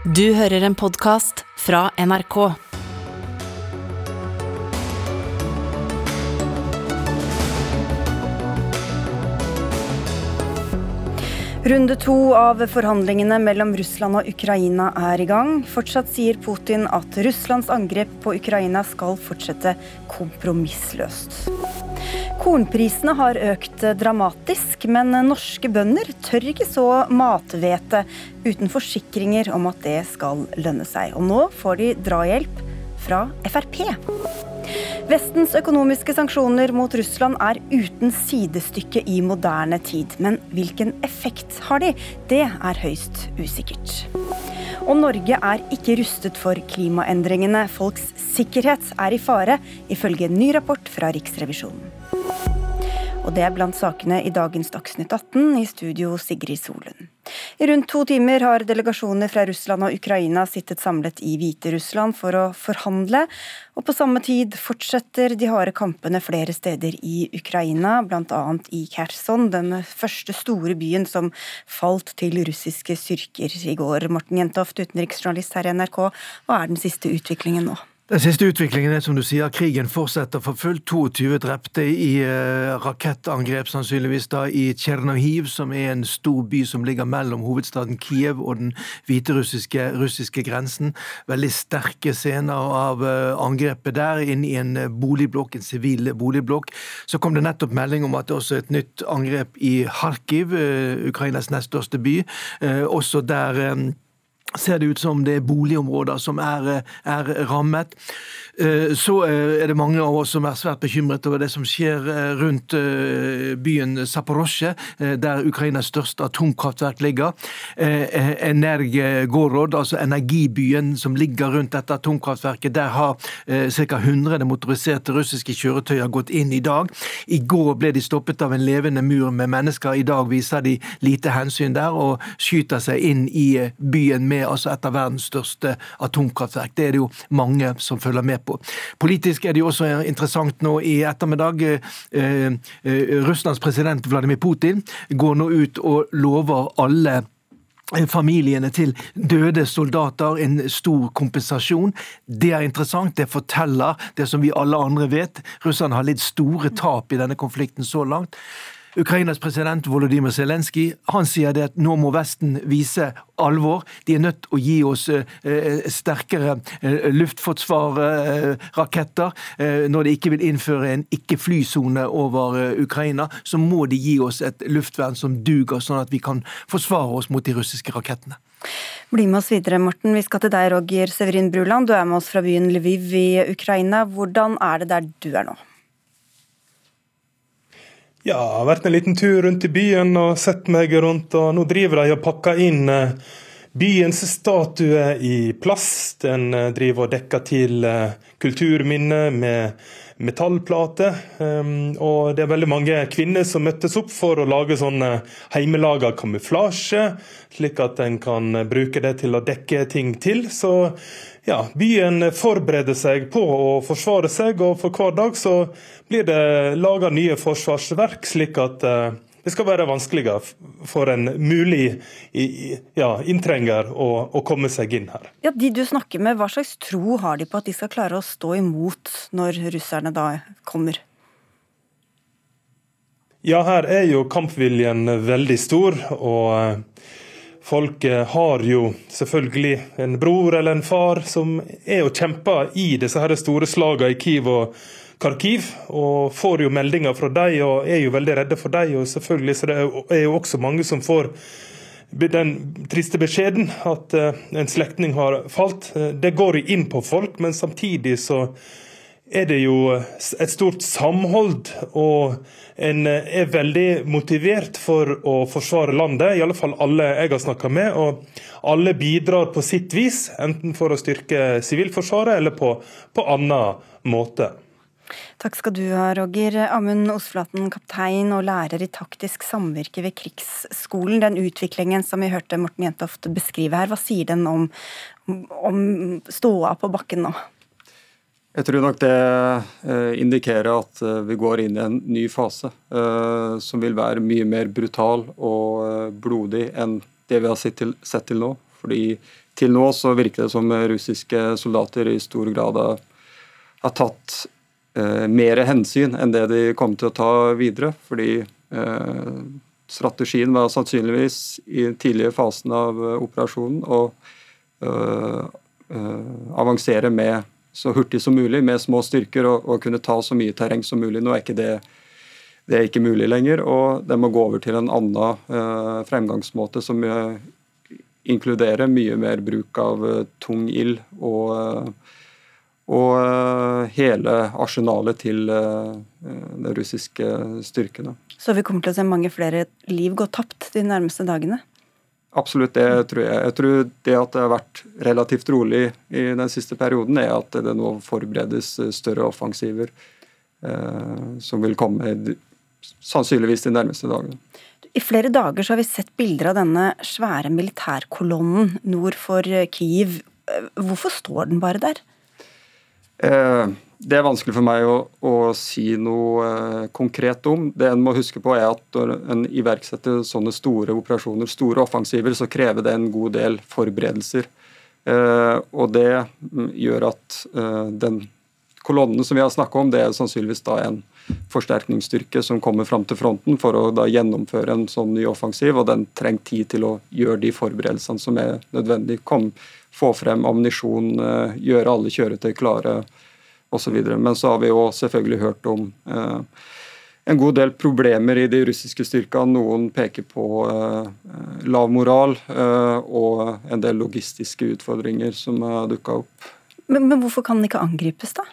Du hører en podkast fra NRK. Runde to av forhandlingene mellom Russland og Ukraina er i gang. Fortsatt sier Putin at Russlands angrep på Ukraina skal fortsette kompromissløst. Kornprisene har økt dramatisk, men norske bønder tør ikke så mathvete uten forsikringer om at det skal lønne seg. Og nå får de drahjelp fra Frp. Vestens økonomiske sanksjoner mot Russland er uten sidestykke i moderne tid. Men hvilken effekt har de? Det er høyst usikkert. Og Norge er ikke rustet for klimaendringene. Folks sikkerhet er i fare, ifølge en ny rapport fra Riksrevisjonen. Og det er blant sakene i dagens Dagsnytt 18, i studio Sigrid Solund. I rundt to timer har delegasjoner fra Russland og Ukraina sittet samlet i Hviterussland for å forhandle, og på samme tid fortsetter de harde kampene flere steder i Ukraina, bl.a. i Kherson, den første store byen som falt til russiske styrker i går. Morten Jentoft, utenriksjournalist her i NRK, hva er den siste utviklingen nå? Den siste utviklingen er som du sier, krigen fortsetter for fullt. 22 drepte i uh, rakettangrep, sannsynligvis da, i Tsjernohiv, som er en stor by som ligger mellom hovedstaden Kiev og den hviterussiske russiske grensen. Veldig sterke scener av uh, angrepet der, inn i en boligblokk, en sivil boligblokk. Så kom det nettopp melding om at det også er et nytt angrep i Kharkiv, Ukrainas nest største by. også der ser det ut som det er boligområder som er, er rammet. Eh, så eh, er det mange av oss som er svært bekymret over det som skjer eh, rundt byen Zaporozjye, der Ukrainas største atomkraftverk ligger. Energorod, altså energibyen som ligger rundt dette atomkraftverket, der har ca. 100 motoriserte russiske kjøretøyer gått inn i dag. I går ble de stoppet av en levende mur med mennesker. I dag viser de lite hensyn der og skyter seg inn i byen med altså et av verdens største atomkraftverk. Det er det jo mange som følger med på på. Politisk er det jo også interessant nå i ettermiddag. Eh, eh, Russlands president Vladimir Putin går nå ut og lover alle familiene til døde soldater en stor kompensasjon. Det er interessant, det forteller det som vi alle andre vet. Russland har litt store tap i denne konflikten så langt. Ukrainas president Volodymyr Zelenskyj han sier det at nå må Vesten vise alvor. De er nødt til å gi oss eh, eh, sterkere eh, luftforsvarraketter. Når de ikke vil innføre en ikke-flysone over Ukraina, så må de gi oss et luftvern som duger, sånn at vi kan forsvare oss mot de russiske rakettene. Bli med oss videre, Morten. Vi skal til deg, Roger Severin Bruland. Du er med oss fra byen Lviv i Ukraina. Hvordan er det der du er nå? Ja, jeg har vært en liten tur rundt i byen og sett meg rundt, og nå driver de og pakker inn eh, byens statue i plast. Den eh, driver og dekker til eh, kulturminner med metallplate. Ehm, og det er veldig mange kvinner som møttes opp for å lage sånn hjemmelaga kamuflasje, slik at en kan bruke det til å dekke ting til. Så ja, byen forbereder seg på å forsvare seg, og for hver dag så blir det laga nye forsvarsverk, slik at uh, det skal være vanskeligere for en mulig ja, inntrenger å, å, komme seg inn her. Ja, De du snakker med, hva slags tro har de på at de skal klare å stå imot når russerne da kommer? Ja, her er jo kampviljen veldig stor. og eh, Folk har jo selvfølgelig en bror eller en far som er og kjemper i disse her store slagene i Kiev og Kharkiv. Og får jo meldinger fra dem og er jo veldig redde for dem. Og selvfølgelig så det er jo også mange som får den triste beskjeden at eh, en slektning har falt. Eh, det går inn på folk, men samtidig så er det jo et stort samhold. og en er veldig motivert for å forsvare landet, i alle fall alle jeg har snakka med. Og alle bidrar på sitt vis, enten for å styrke Sivilforsvaret eller på, på annen måte. Takk skal du ha, Roger. Amund Osflaten, kaptein og lærer i taktisk samvirke ved Krigsskolen. Den utviklingen som vi hørte Morten Jentoft beskrive her, hva sier den om, om ståa på bakken nå? Jeg tror nok det eh, indikerer at eh, vi går inn i en ny fase eh, som vil være mye mer brutal og blodig enn det vi har sett til, nå. Fordi til nå så virker det som russiske soldater i stor grad har, tatt mer hensyn enn det de kommer til å ta videre. Fordi strategien var sannsynligvis i den tidlige fasen av operasjonen å avansere med så hurtig som mulig med små styrker og, og, kunne ta så mye terreng som mulig. Nå er ikke det, det er ikke mulig lenger, og det må gå over til en annen uh, fremgangsmåte som uh, inkluderer mye mer bruk av uh, tung ild og, og hele arsenalet til de russiske styrkene. Så vi kommer til å se mange flere liv gå tapt de nærmeste dagene? Absolutt, det tror jeg. Jeg tror det at det har vært relativt rolig i den siste perioden, er at det nå forberedes større offensiver eh, som vil komme sannsynligvis de nærmeste dagene. I flere dager så har vi sett bilder av denne svære militærkolonnen nord for Kiev. Hvorfor står den bare der? Eh, det er vanskelig for meg å, å si noe eh, konkret om. Det en må huske på er at Når en iverksetter sånne store operasjoner, store offensiver, så krever det en god del forberedelser. Eh, og Det mm, gjør at eh, den kolonnen som vi har snakka om, det er sannsynligvis da en forsterkningsstyrke som kommer fram til fronten for å da gjennomføre en sånn ny offensiv. og Den trenger tid til å gjøre de forberedelsene som er nødvendig. Kom, få frem ammunisjon, eh, gjøre alle kjøretøy klare osv. Men så har vi jo selvfølgelig hørt om eh, en god del problemer i de russiske styrkene. Noen peker på eh, lav moral eh, og en del logistiske utfordringer som har dukka opp. Men, men, hvorfor kan den ikke angripes, da?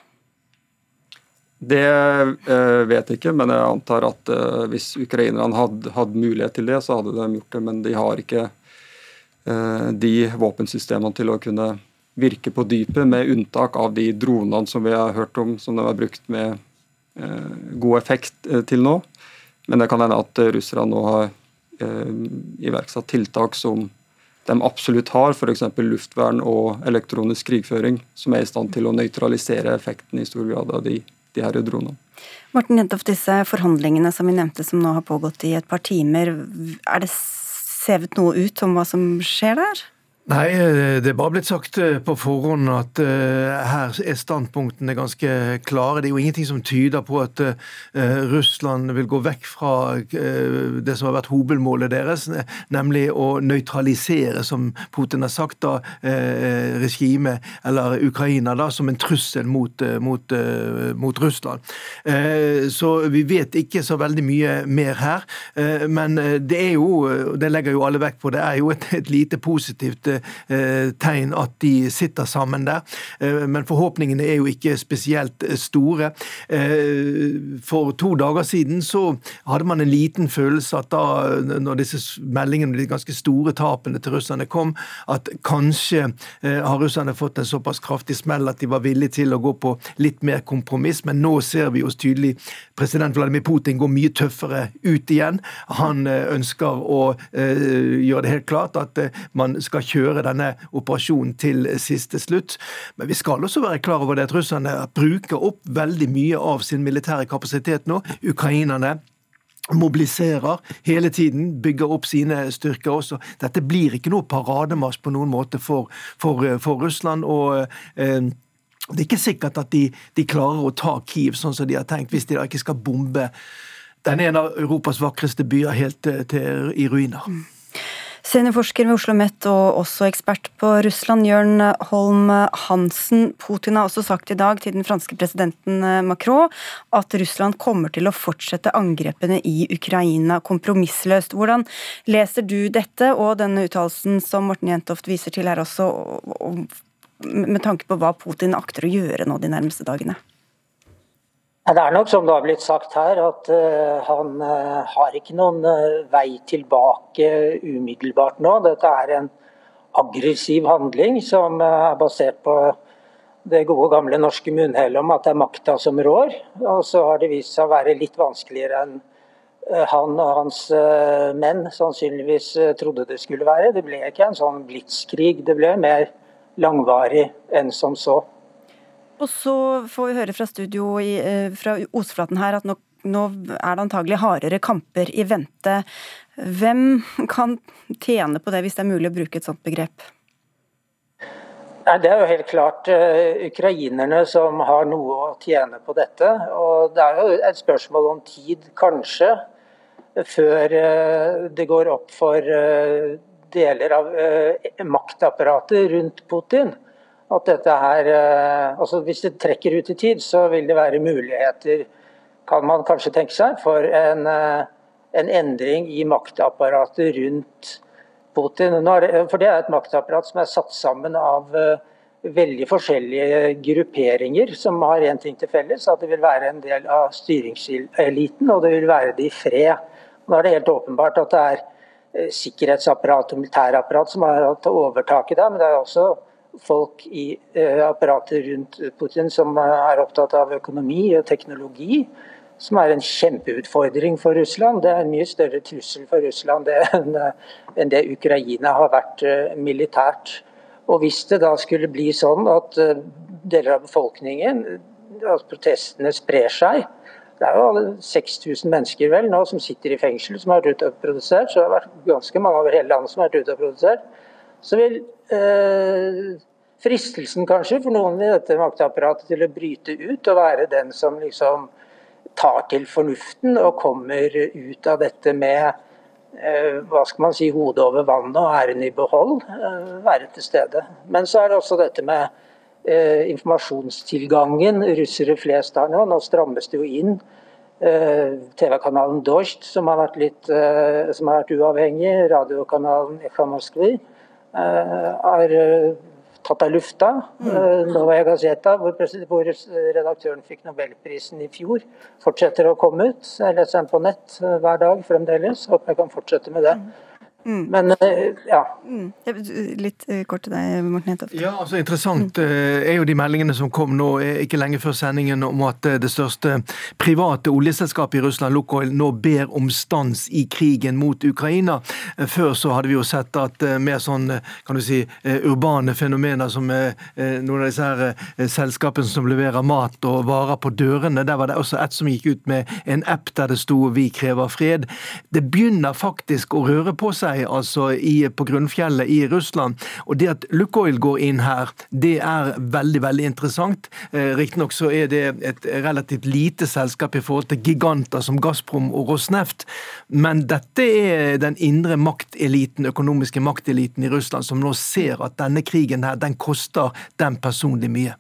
Det eh, vet jeg ikke, men jeg antar at eh, hvis ukrainerne hadde, hadde, mulighet til det, så hadde de gjort det. Men de har ikke eh, de våpensystemene til å kunne virke på dypet, med unntak av de dronene som vi har hørt om, som de har brukt med eh, god effekt eh, til nå. Men det kan hende at russerne nå har eh, iverksatt tiltak som de absolutt har, f.eks. luftvern og elektronisk krigføring, som er i stand til å nøytralisere effekten i stor grad av de, de her dronene. Morten Jentoff, disse forhandlingene som vi nevnte som nå har pågått i et par timer, er det sevet noe ut om hva som skjer der? Nei, eh, det er bare blitt sagt eh, på forhånd at uh, her er standpunktene ganske klare. Det er jo ingenting som tyder på at Russland vil gå vekk fra det som har vært hovedmålet deres, nemlig å nøytralisere, som Putin har sagt, da, regimet, eller Ukraina, da, som en trussel mot, mot, mot Russland. Så vi vet ikke så veldig mye mer her. Men det er jo, det legger jo alle vekk på, det er jo et, et lite positivt Eh, tegn at de sitter sammen der. Eh, men forhåpningene er jo ikke spesielt eh, store. For to dager siden så hadde man en liten følelse at da, når disse meldingene, de ganske store tapene til russerne kom, at kanskje har russerne fått en såpass kraftig smell at de var villige til å gå på litt mer kompromiss. Men nå ser vi oss tydelig president Vladimir Putin går mye tøffere ut igjen. Han ønsker å gjøre det helt klart at man skal kjøre gjøre denne operasjonen til siste slutt. Men vi skal også være klar over det at russerne bruker opp veldig mye av sin militære kapasitet nå. Ukrainerne mobiliserer hele tiden, bygger opp sine styrker også. Dette blir ikke noe parademarsj på noen måte for, for, for Russland. og eh, det er ikke sikkert at de, de, klarer å ta Kiev sånn som de har tenkt, hvis de da ikke skal bombe den ene av Europas vakreste byer helt til, til, i ruiner. Seniorforsker ved Oslo OsloMet og også ekspert på Russland, Jørn Holm Hansen. Putin har også sagt i dag til den franske presidenten Macron at Russland kommer til å fortsette angrepene i Ukraina kompromissløst. Hvordan leser du dette og denne uttalelsen som Morten Jentoft viser til her også, med tanke på hva Putin akter å gjøre nå de nærmeste dagene? Det er nok som det har blitt sagt her, at uh, han uh, har ikke noen uh, vei tilbake umiddelbart nå. Dette er en aggressiv handling som er basert på det gode gamle norske munnhellet om at det er makta som rår. Og så har det vist seg å være litt vanskeligere enn han og hans menn sannsynligvis trodde det skulle være. Det ble ikke en sånn blitskrig, det ble mer langvarig enn som så. Og så får vi høre fra studio i, eh, fra Osflaten her at nå, nå er det antagelig hardere kamper i vente. Hvem kan tjene på det, hvis det er mulig å bruke et sånt begrep? Det er jo helt klart uh, ukrainerne som har noe å tjene på dette. Og det er jo et spørsmål om tid, kanskje, før uh, det går opp for uh, deler av maktapparatet rundt Putin at dette her altså Hvis det trekker ut i tid, så vil det være muligheter, kan man kanskje tenke seg, for en, en endring i maktapparatet rundt Putin. For det er et maktapparat som er satt sammen av eh, veldig forskjellige grupperinger som har én ting til felles, at det vil være en del av styringseliten, og det vil være det i fred. Nå er det helt åpenbart at det er eh, sikkerhetsapparat og militærapparat som har hatt overtaket der, men det er også folk i eh, apparatet rundt Putin som er opptatt av økonomi og teknologi som er en kjempeutfordring for Russland. Det er en mye større trussel for Russland enn det Ukraina har vært eh, militært. Og Hvis det da skulle bli sånn at eh, deler av befolkningen, at protestene sprer seg Det er jo alle 6000 mennesker vel nå som sitter i fengsel som har vært ute og produsert, så det har vært ganske mange over hele landet som har vært ute og produsert. Så vil eh, fristelsen kanskje for noen i dette maktapparatet til å bryte ut og være den som liksom tar til fornuften og kommer ut av dette med eh, hva skal man si, hodet over vannet og æren i behold, eh, være til stede. Men så er det også dette med eh, informasjonstilgangen russere flest har nå. Nå strammes det jo inn. TV-kanalen Dozjt, som vært som har vært uavhengig, radiokanalen Ekha Moskvi, har tatt av lufta. Mm. Novaja Gazeta, hvor, hvor, redaktøren fikk nobelprisen i fjor, fortsetter å komme ut. Jeg leser den på nett eh, hver dag fremdeles. Håper jeg kan fortsette med det. Mm. Mm. Men eh, ja. Mm. Litt eh, kort til deg, Morten Hentoft. Ja, altså Interessant mm. Eh, er jo de meldingene som kom nå ikke lenge før sendingen om at det største private oljeselskapet i Russland, Lukoil, nå ber om stans i krigen mot Ukraina. Før så hadde vi jo sett at mer sånn kan du si, urbane fenomener som noen av disse her selskapene som leverer mat og varer på dørene, der var det også et som gikk ut med en app der det sto 'Vi krever fred'. Det begynner faktisk å røre på seg seg altså i, på grunnfjellet i Russland. Og det at Lukoil går inn her, det er veldig, veldig interessant. Eh, Riktignok så er det et relativt lite selskap i forhold til giganter som Gazprom og Rosneft, men dette er den indre makteliten, økonomiske makteliten i Russland, som nå ser at denne krigen her, den koster dem personlig mye.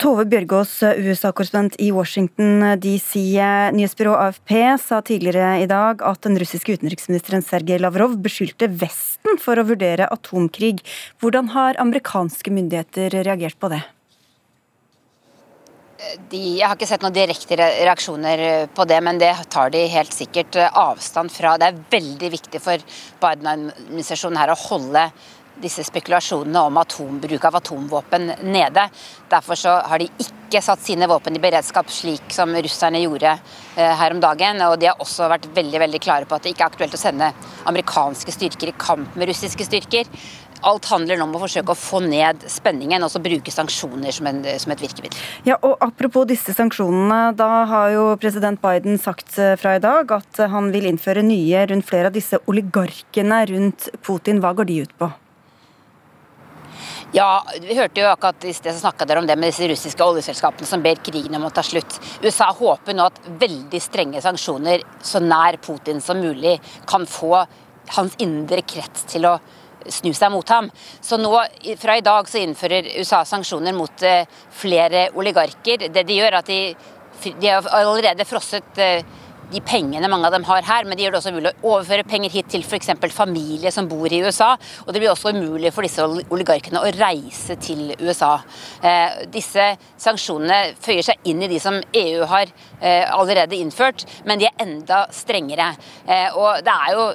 Tove Bjørgaas, USA-korrespondent i Washington DC. Nyhetsbyrået AFP sa tidligere i dag at den russiske utenriksministeren Sergej Lavrov beskyldte Vesten for å vurdere atomkrig. Hvordan har amerikanske myndigheter reagert på det? De, jeg har ikke sett noen direkte reaksjoner på det, men det tar de helt sikkert avstand fra. Det er veldig viktig for Biden-administrasjonen her å holde disse spekulasjonene om atombruk av atomvåpen nede. Derfor så har de ikke satt sine våpen i beredskap, slik som russerne gjorde eh, her om dagen. Og de har også vært veldig veldig klare på at det ikke er aktuelt å sende amerikanske styrker i kamp med russiske styrker. Alt handler nå om å forsøke å få ned spenningen og så bruke sanksjoner som, en, som, et virkemiddel. Ja, og Apropos disse sanksjonene, da har jo president Biden sagt eh, fra i dag at han vil innføre nye rundt flere av disse oligarkene rundt Putin. Hva går de ut på? Ja, vi hørte jo akkurat i sted snakka dere om det med disse russiske oljeselskapene som ber krigen om å ta slutt. USA håper nå at veldig strenge sanksjoner så nær Putin som mulig kan få hans indre krets til å snu seg mot ham. Så nå, Fra i dag så innfører USA sanksjoner mot eh, flere oligarker. Det de gjør, er at de, de har allerede frosset eh, de pengene mange av dem har her, men de gjør det også mulig å overføre penger hit til f.eks. familie som bor i USA. Og det blir også umulig for disse oligarkene å reise til USA. Eh, disse sanksjonene føyer seg inn i de som EU har allerede innført, men de er enda strengere. Eh, og det er jo,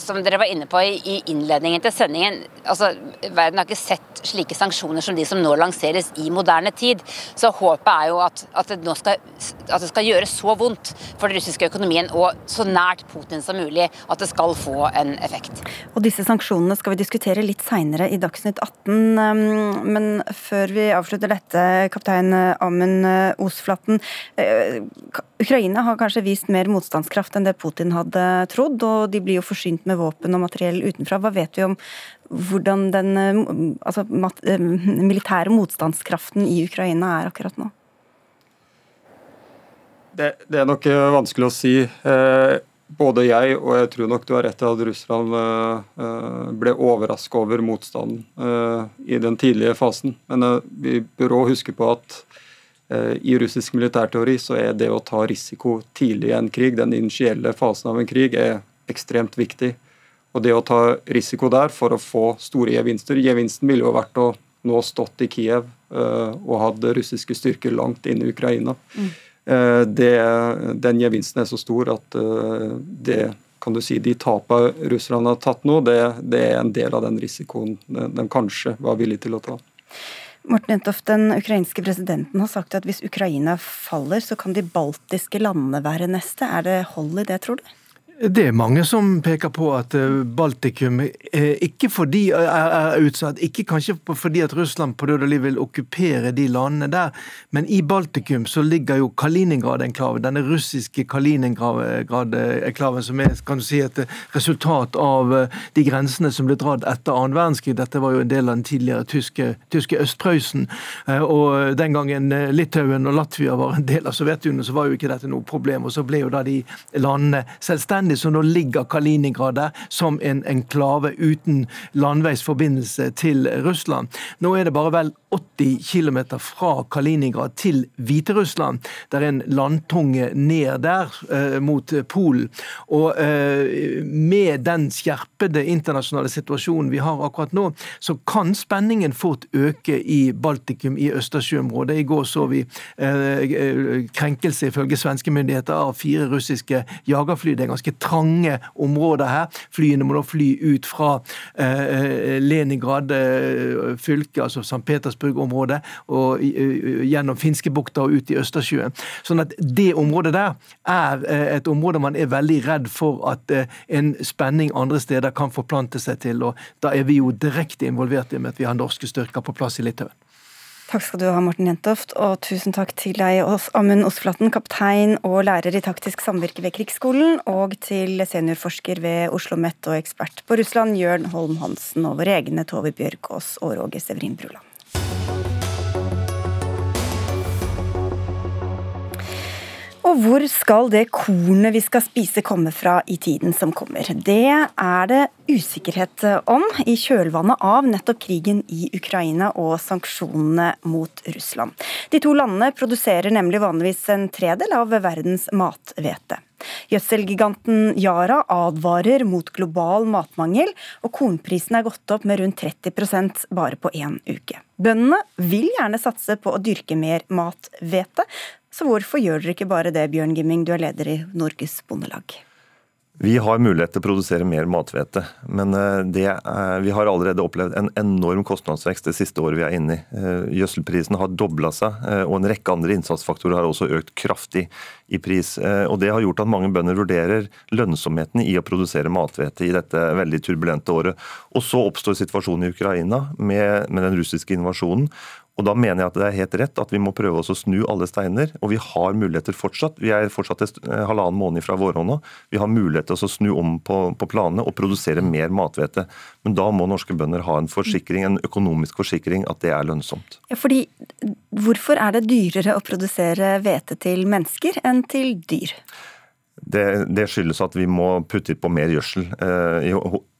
som dere var inne på i, innledningen til sendingen, altså verden har ikke sett slike sanksjoner som de som nå lanseres i moderne tid. Så håpet er jo at, at, det, skal, at det skal gjøre så vondt for den russiske økonomien og så nært Putin som mulig, at det skal få en effekt. Og Disse sanksjonene skal vi diskutere litt seinere i Dagsnytt 18. Um, men før vi avslutter dette, kaptein Amund Osflatten. Eh, Ukraina har kanskje vist mer motstandskraft enn det Putin hadde trodd, og de blir jo forsynt med våpen og materiell utenfra. Hva vet vi om hvordan den eh, altså, militære motstandskraften i Ukraina er akkurat nå? Det, det, er nok eh, vanskelig å si. Eh, både jeg og jeg tror nok du har rett i at Russland eh, ble overraska over motstanden i den tidlige fasen. Men vi bør òg huske på at i russisk militærteori så er det å ta risiko tidlig i en krig, den initielle fasen av en krig, er ekstremt viktig. Og det å ta risiko der for å få store gevinster Gevinsten ville jo vært å nå stått i Kiev og hatt russiske styrker langt inn i Ukraina. Mm. Eh, det, den gevinsten er så stor at eh, det kan du si, de tapene russerne har tatt nå, det, det, er en del av den risikoen de kanskje var villige til å ta. Morten Jentoft, Den ukrainske presidenten har sagt at hvis Ukraina faller, så kan de baltiske landene være neste. Er det hold i det, tror du? Det er mange som peker på at eh, Baltikum ikke fordi er utsatt, ikke kanskje fordi at Russland på død og liv vil okkupere de landene der, men i Baltikum så ligger jo Kaliningrad-enklaven, denne russiske Kaliningrad-enklaven som er kan du si, et resultat av eh, de grensene som ble dratt etter annen verdenskrig. Dette var jo en del av den tidligere tyske, tyske Øst-Prøysen. Eh, og den gangen Litauen og Latvia var en del av Sovjetunionen, så var jo ikke dette noe problem. Og så ble jo da de landene selvstendige fullstendig, så nå ligger Kaliningrad der som en enklave uten landveisforbindelse til Russland. Nå er det bare vel 80 km fra Kaliningrad til Hviterussland. Det er en landtunge ned der eh, mot Polen. Og eh, med den skjerpede internasjonale situasjonen vi har akkurat nå, så kan spenningen fort øke i Baltikum, i Østersjøområdet. I går så vi eh, krenkelse, ifølge svenske myndigheter, av fire russiske jagerfly. Det er ganske trange områder her. Flyene må da fly ut fra eh, eh Leningrad eh, fylke, altså St. Petersburg-området, og gjennom Finskebukta og ut i Østersjøen. Sånn at det området der er et område man er veldig redd for at en spenning andre steder kan forplante seg til, og da er vi jo direkte involvert i med at vi har norske styrker på plass i Litauen. Takk skal du ha, Morten Jentoft, og tusen takk til deg, Amund Osflaten, kaptein og lærer i taktisk samvirke ved Krigsskolen, og til seniorforsker ved Oslo OsloMet og ekspert på Russland, Jørn Holm Hansen, og våre egne Tove Bjørkås og Roger Severin Bruland. Og hvor skal det kornet vi skal spise komme fra i tiden som kommer? Det er det usikkerhet om i kjølvannet av nettopp krigen i Ukraina og sanksjonene mot Russland. De to landene produserer nemlig vanligvis en tredel av verdens mathvete. Gjødselgiganten Yara advarer mot global matmangel, og kornprisen er gått opp med rundt 30% bare på én uke. Bøndene vil gjerne satse på å dyrke mer mathvete, så hvorfor gjør dere ikke bare det, Bjørn Gimming, du er leder i Norges Bondelag? Vi har mulighet til å produsere mer mathvete, men eh, det, vi har allerede opplevd en enorm kostnadsvekst det siste året vi er inne i. Eh, gjødselprisen har dobla seg, eh, og en rekke andre innsatsfaktorer har også økt kraftig i pris. Og Det har gjort at mange bønder vurderer lønnsomheten i å produsere mathvete i dette veldig turbulente året. Og Så oppstår situasjonen i Ukraina med, med den russiske invasjonen. Og Da mener jeg at det er helt rett at vi må prøve oss å snu alle steiner. Og vi har muligheter fortsatt. Vi er fortsatt eh, halvannen måned fra vårhånda. Vi har mulighet til å snu om på, på planene og produsere mer mathvete. Men da må norske bønder ha en forsikring, en økonomisk forsikring at det er lønnsomt. Ja, fordi Hvorfor er det dyrere å produsere hvete til mennesker enn til dyr? Det, det, skyldes at vi må putte på mer gjødsel. Eh, I,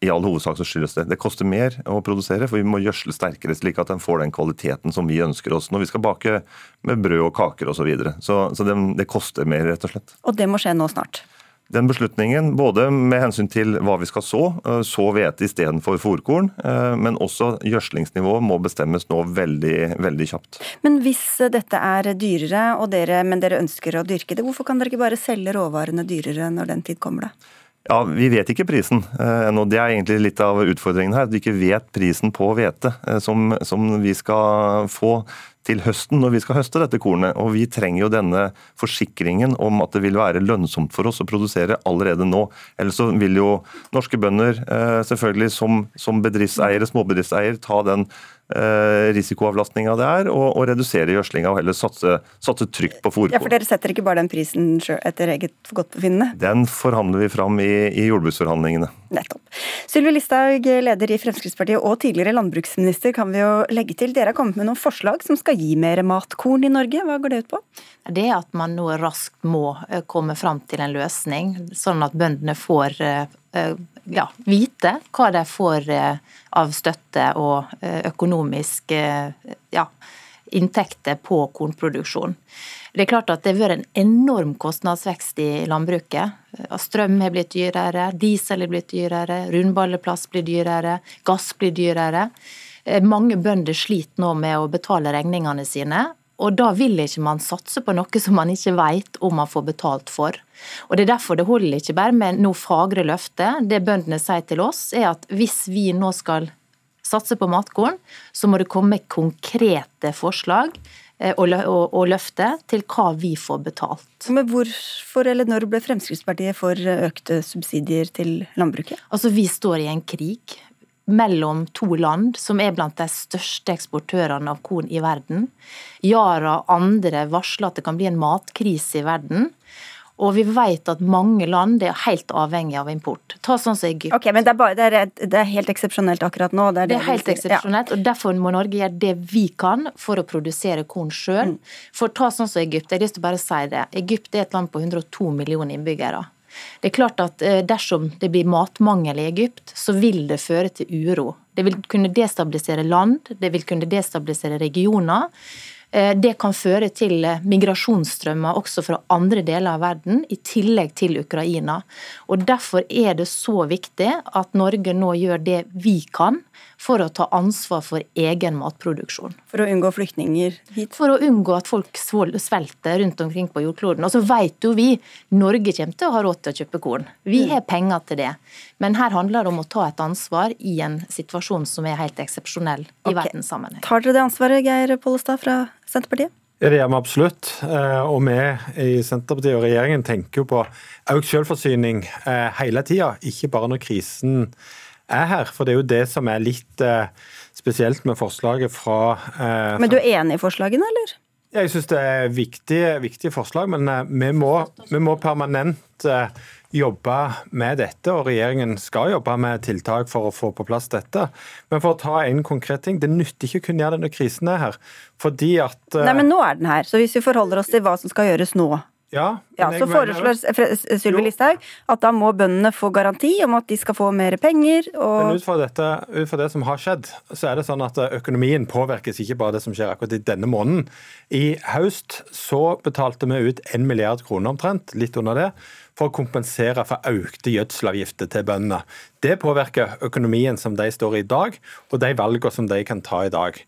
I, all hovedsak så skyldes det. Det koster mer å produsere, for vi må gjødsle sterkere, slik at den får den kvaliteten som vi ønsker oss når vi skal bake med brød og kaker osv. Så, videre. så Så det, det koster mer, rett og slett. Og det må skje nå snart? Den beslutningen, både med hensyn til hva vi skal så, eh, så hvete istedenfor fòrkorn, eh, men også gjødslingsnivået må bestemmes nå veldig, veldig kjapt. Men hvis dette er dyrere, dere, men dere ønsker å dyrke det, hvorfor kan dere ikke bare selge råvarene dyrere når den tid kommer, da? Ja, Vi vet ikke prisen eh, ennå. Det er egentlig litt av utfordringen her. At vi ikke vet prisen på hvete som, som, vi skal få til høsten når vi skal høste dette kornet. Og vi trenger jo denne forsikringen om at det vil være lønnsomt for oss å produsere allerede nå. Ellers så vil jo norske bønder eh, selvfølgelig som, som bedriftseiere, småbedriftseier, ta den risikoavlastninga det er, og, og redusere gjødslinga og heller satse, satse trygt på fôrkorn. Ja, for Dere setter ikke bare den prisen etter eget forgodtbefinnende? Den forhandler vi fram i, i jordbruksforhandlingene. Nettopp. Sylvi Listhaug, leder i Fremskrittspartiet og tidligere landbruksminister, kan vi jo legge til. Dere har kommet med noen forslag som skal gi mer matkorn i Norge. Hva går det ut på? Det er at man nå raskt må eh, komme fram til en løsning, sånn at bøndene får eh, ja, vite hva de får eh, av støtte og økonomisk økonomiske eh, ja, inntekter på kornproduksjon. Det er klart at det har vært en enorm kostnadsvekst i landbruket. Strøm har blitt dyrere, diesel har blitt dyrere, rundballeplass blir dyrere, gass blir dyrere. Mange bønder sliter nå med å betale regningene sine, og da vil ikke man satse på noe som man ikke vet om man får betalt for. Og Det er derfor det holder ikke bare med noe fagre løfte. Det bøndene sier til oss, er at hvis vi nå skal satse på matkorn, så må det komme konkrete forslag eh, og løfte til hva vi får betalt. Men Hvorfor eller når ble Fremskrittspartiet for økte subsidier til landbruket? Altså, Vi står i en krig mellom to land som er blant de største eksportørene av korn i verden. Yara og andre varsler at det kan bli en matkrise i verden. Og vi vet at mange land er helt avhengig av import. Ta sånn som Egypt. Ok, Men det er, bare, det er, det er helt eksepsjonelt akkurat nå? Det er, det er helt eksepsjonelt, ja. og derfor må Norge gjøre det vi kan for å produsere korn sjøl. Mm. For ta sånn som Egypt. Jeg har lyst til å bare si det. Egypt er et land på 102 millioner innbyggere. Det er klart at eh, Dersom det blir matmangel i Egypt, så vil det føre til uro. Det vil kunne destabilisere land, det vil kunne destabilisere regioner. Eh, det kan føre til eh, migrasjonsstrømmer også fra andre deler av verden, i tillegg til Ukraina. Og Derfor er det så viktig at Norge nå gjør det vi kan for å ta ansvar for egen matproduksjon. For å unngå flyktninger hit? For å unngå at folk svelter rundt omkring på jordkloden. Og så vet jo vi Norge kommer til å ha råd til å kjøpe korn. Vi mm. har penger til det. Men her handler det om å ta et ansvar i en situasjon som er helt eksepsjonell i okay. verdenssammenheng. Tar dere det ansvaret, Geir Pollestad fra Senterpartiet? Ja, Det gjør vi absolutt. Eh, og vi i Senterpartiet og regjeringen tenker jo på økt selvforsyning eh, hele tida, ikke bare når krisen er her. For det er jo det som er litt eh, spesielt med forslaget fra Men du er enig i forslagene, eller? Jeg syns det er viktige, viktige forslag, men vi må, vi må permanent jobbe med dette, og regjeringen skal jobbe med tiltak for å få på plass dette. Men for å ta en konkret ting, det nytter ikke å kunne gjøre det når krisen er her. Fordi at Nei, men nå er den her. Så hvis vi forholder oss til hva som skal gjøres nå, ja, ja, Så foreslår Sylvi Listhaug at da må bøndene få garanti om at de skal få mer penger. Og... Men ut fra, dette, ut fra, det som har skjedd, så er det sånn at økonomien påvirkes ikke bare det som skjer akkurat i denne måneden. I høst så betalte vi ut 1 milliard kroner omtrent, litt under det, for å kompensere for økte gjødselavgifter til bøndene. Det påvirker økonomien som de står i i dag, og de valgene som de kan ta i dag.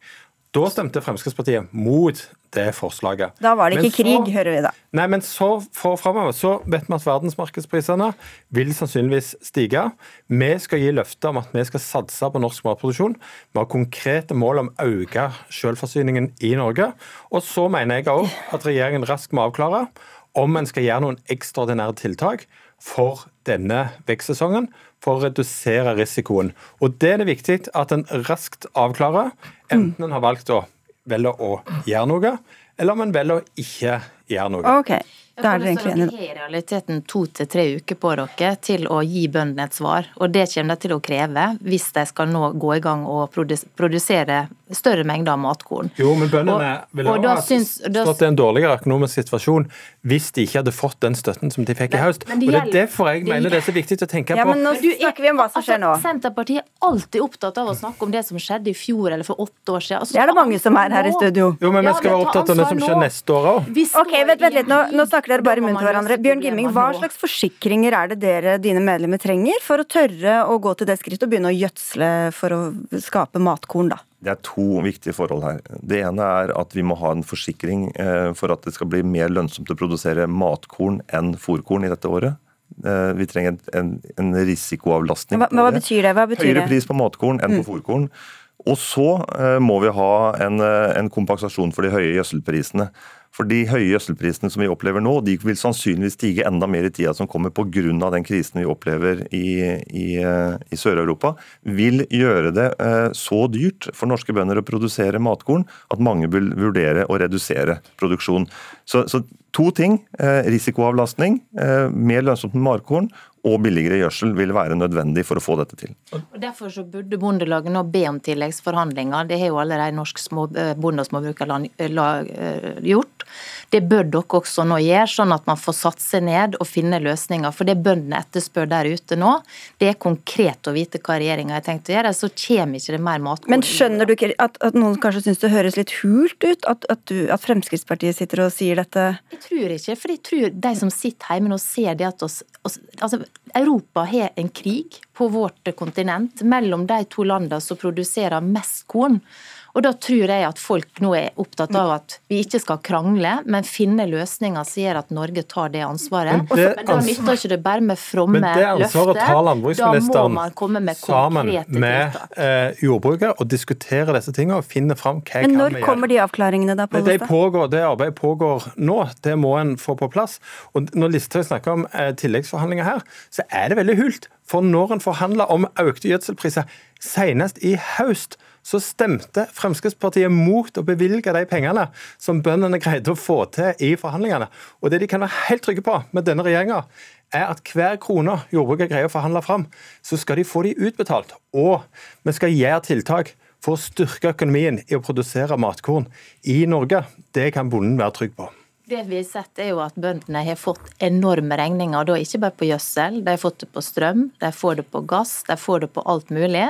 Da stemte Fremskrittspartiet mot det forslaget. Da var det ikke så, krig, hører vi da. Nei, men så for framover så vet vi at verdensmarkedsprisene vil sannsynligvis stige. Vi skal gi løfte om at vi skal satse på norsk matproduksjon. Vi har konkrete mål om å øke selvforsyningen i Norge. Og så mener jeg òg at regjeringen raskt må avklare om en skal gjøre noen ekstraordinære tiltak for denne vekstsesongen for å redusere risikoen. Og Det er det viktig at en raskt avklarer, enten en har valgt å velge å gjøre noe, eller om en velger å ikke gjøre noe. Okay. Da er dere egentlig enige. Dere har i realiteten to til tre uker på dere til å gi bøndene et svar. Og det kommer de til å kreve hvis de skal nå gå i gang og produsere større mengder matkorn. Jo, men bøndene ville ha stått i en dårligere økonomisk situasjon hvis de ikke hadde fått den støtten som de fikk i høst. og Det er derfor jeg mener det er så viktig å tenke ja, på. Men nå snakker vi om hva som skjer nå. Altså, Senterpartiet er alltid opptatt av å snakke om det som skjedde i fjor eller for åtte år siden. Altså, det er det mange som er her i studio. Jo, men vi skal være opptatt av det som skjer neste år òg. Ok, vent, vent litt. Nå, nå snakker dere bare i munnen til hverandre. Bjørn Gimming, hva slags forsikringer er det dere, dine medlemmer, trenger for å tørre å gå til det skrittet og begynne å gjødsle for å skape matkorn, da? Det er to viktige forhold her. Det ene er at vi må ha en forsikring eh, for at det skal bli mer lønnsomt å produsere matkorn enn fòrkorn i dette året. Eh, vi trenger en, en risikoavlastning. Hva, hva betyr det? Hva betyr Høyere pris på matkorn enn på mm. fòrkorn. Og så eh, må vi ha en, eh, en kompensasjon for de høye gjødselprisene. For De høye gjødselprisene som vi opplever nå, de vil sannsynligvis stige enda mer i tida som kommer pga. den krisen vi opplever i, i, eh, i Sør-Europa. Vil gjøre det så dyrt for norske bønder å produsere matkorn at mange vil vurdere å redusere produksjon. Så, så to ting. Risikoavlastning, mer lønnsomt med matkorn, og billigere gjødsel vil være nødvendig for å få dette til. Og Derfor så burde Bondelaget nå be om tilleggsforhandlinger. Det har jo allerede Norsk eh, bonde- og småbrukerlag eh, gjort. Det bør dere også nå gjøre, sånn at man får satt seg ned og finne løsninger. For det bøndene etterspør der ute nå, det er konkret å vite hva regjeringa har tenkt å gjøre. Så kommer ikke det mer matkorn. Men skjønner du ikke at, at noen kanskje syns det høres litt hult ut? At, at, du, at, Fremskrittspartiet sitter og sier dette? Jeg tror ikke, for jeg tror de som sitter hjemme nå ser det at oss, oss altså, Europa har en krig på vårt kontinent mellom de to landene som produserer mest korn. Og Da tror jeg at folk nå er opptatt av at vi ikke skal krangle, men finne løsninger som gjør at Norge tar det ansvaret. Men, det, men da nytter ikke det bare med fromme løfter. Da må man komme med konkrete. Sammen med eh, jordbruket og diskutere disse tingene og finne fram hva men når kommer de avklaringene da? Det, pågår, det arbeidet pågår nå, det må en få på plass. Og Når Listhaug snakker om eh, tilleggsforhandlinger her, så er det veldig hult. For når en forhandler om økte gjødselpriser, senest i høst, så stemte Fremskrittspartiet mot å bevilge de pengene som bøndene greide å få til i forhandlingene. Og det de kan være helt trygge på med denne regjeringa, er at hver krone jordbruket greier å forhandle fram, så skal de få de utbetalt. Og vi skal gjøre tiltak for å styrke økonomien i å produsere matkorn i Norge. Det kan bonden være trygg på. Det vi har sett er jo at Bøndene har fått enorme regninger, da ikke bare på gjødsel. De har fått det på strøm, de får det på gass, de får det på alt mulig.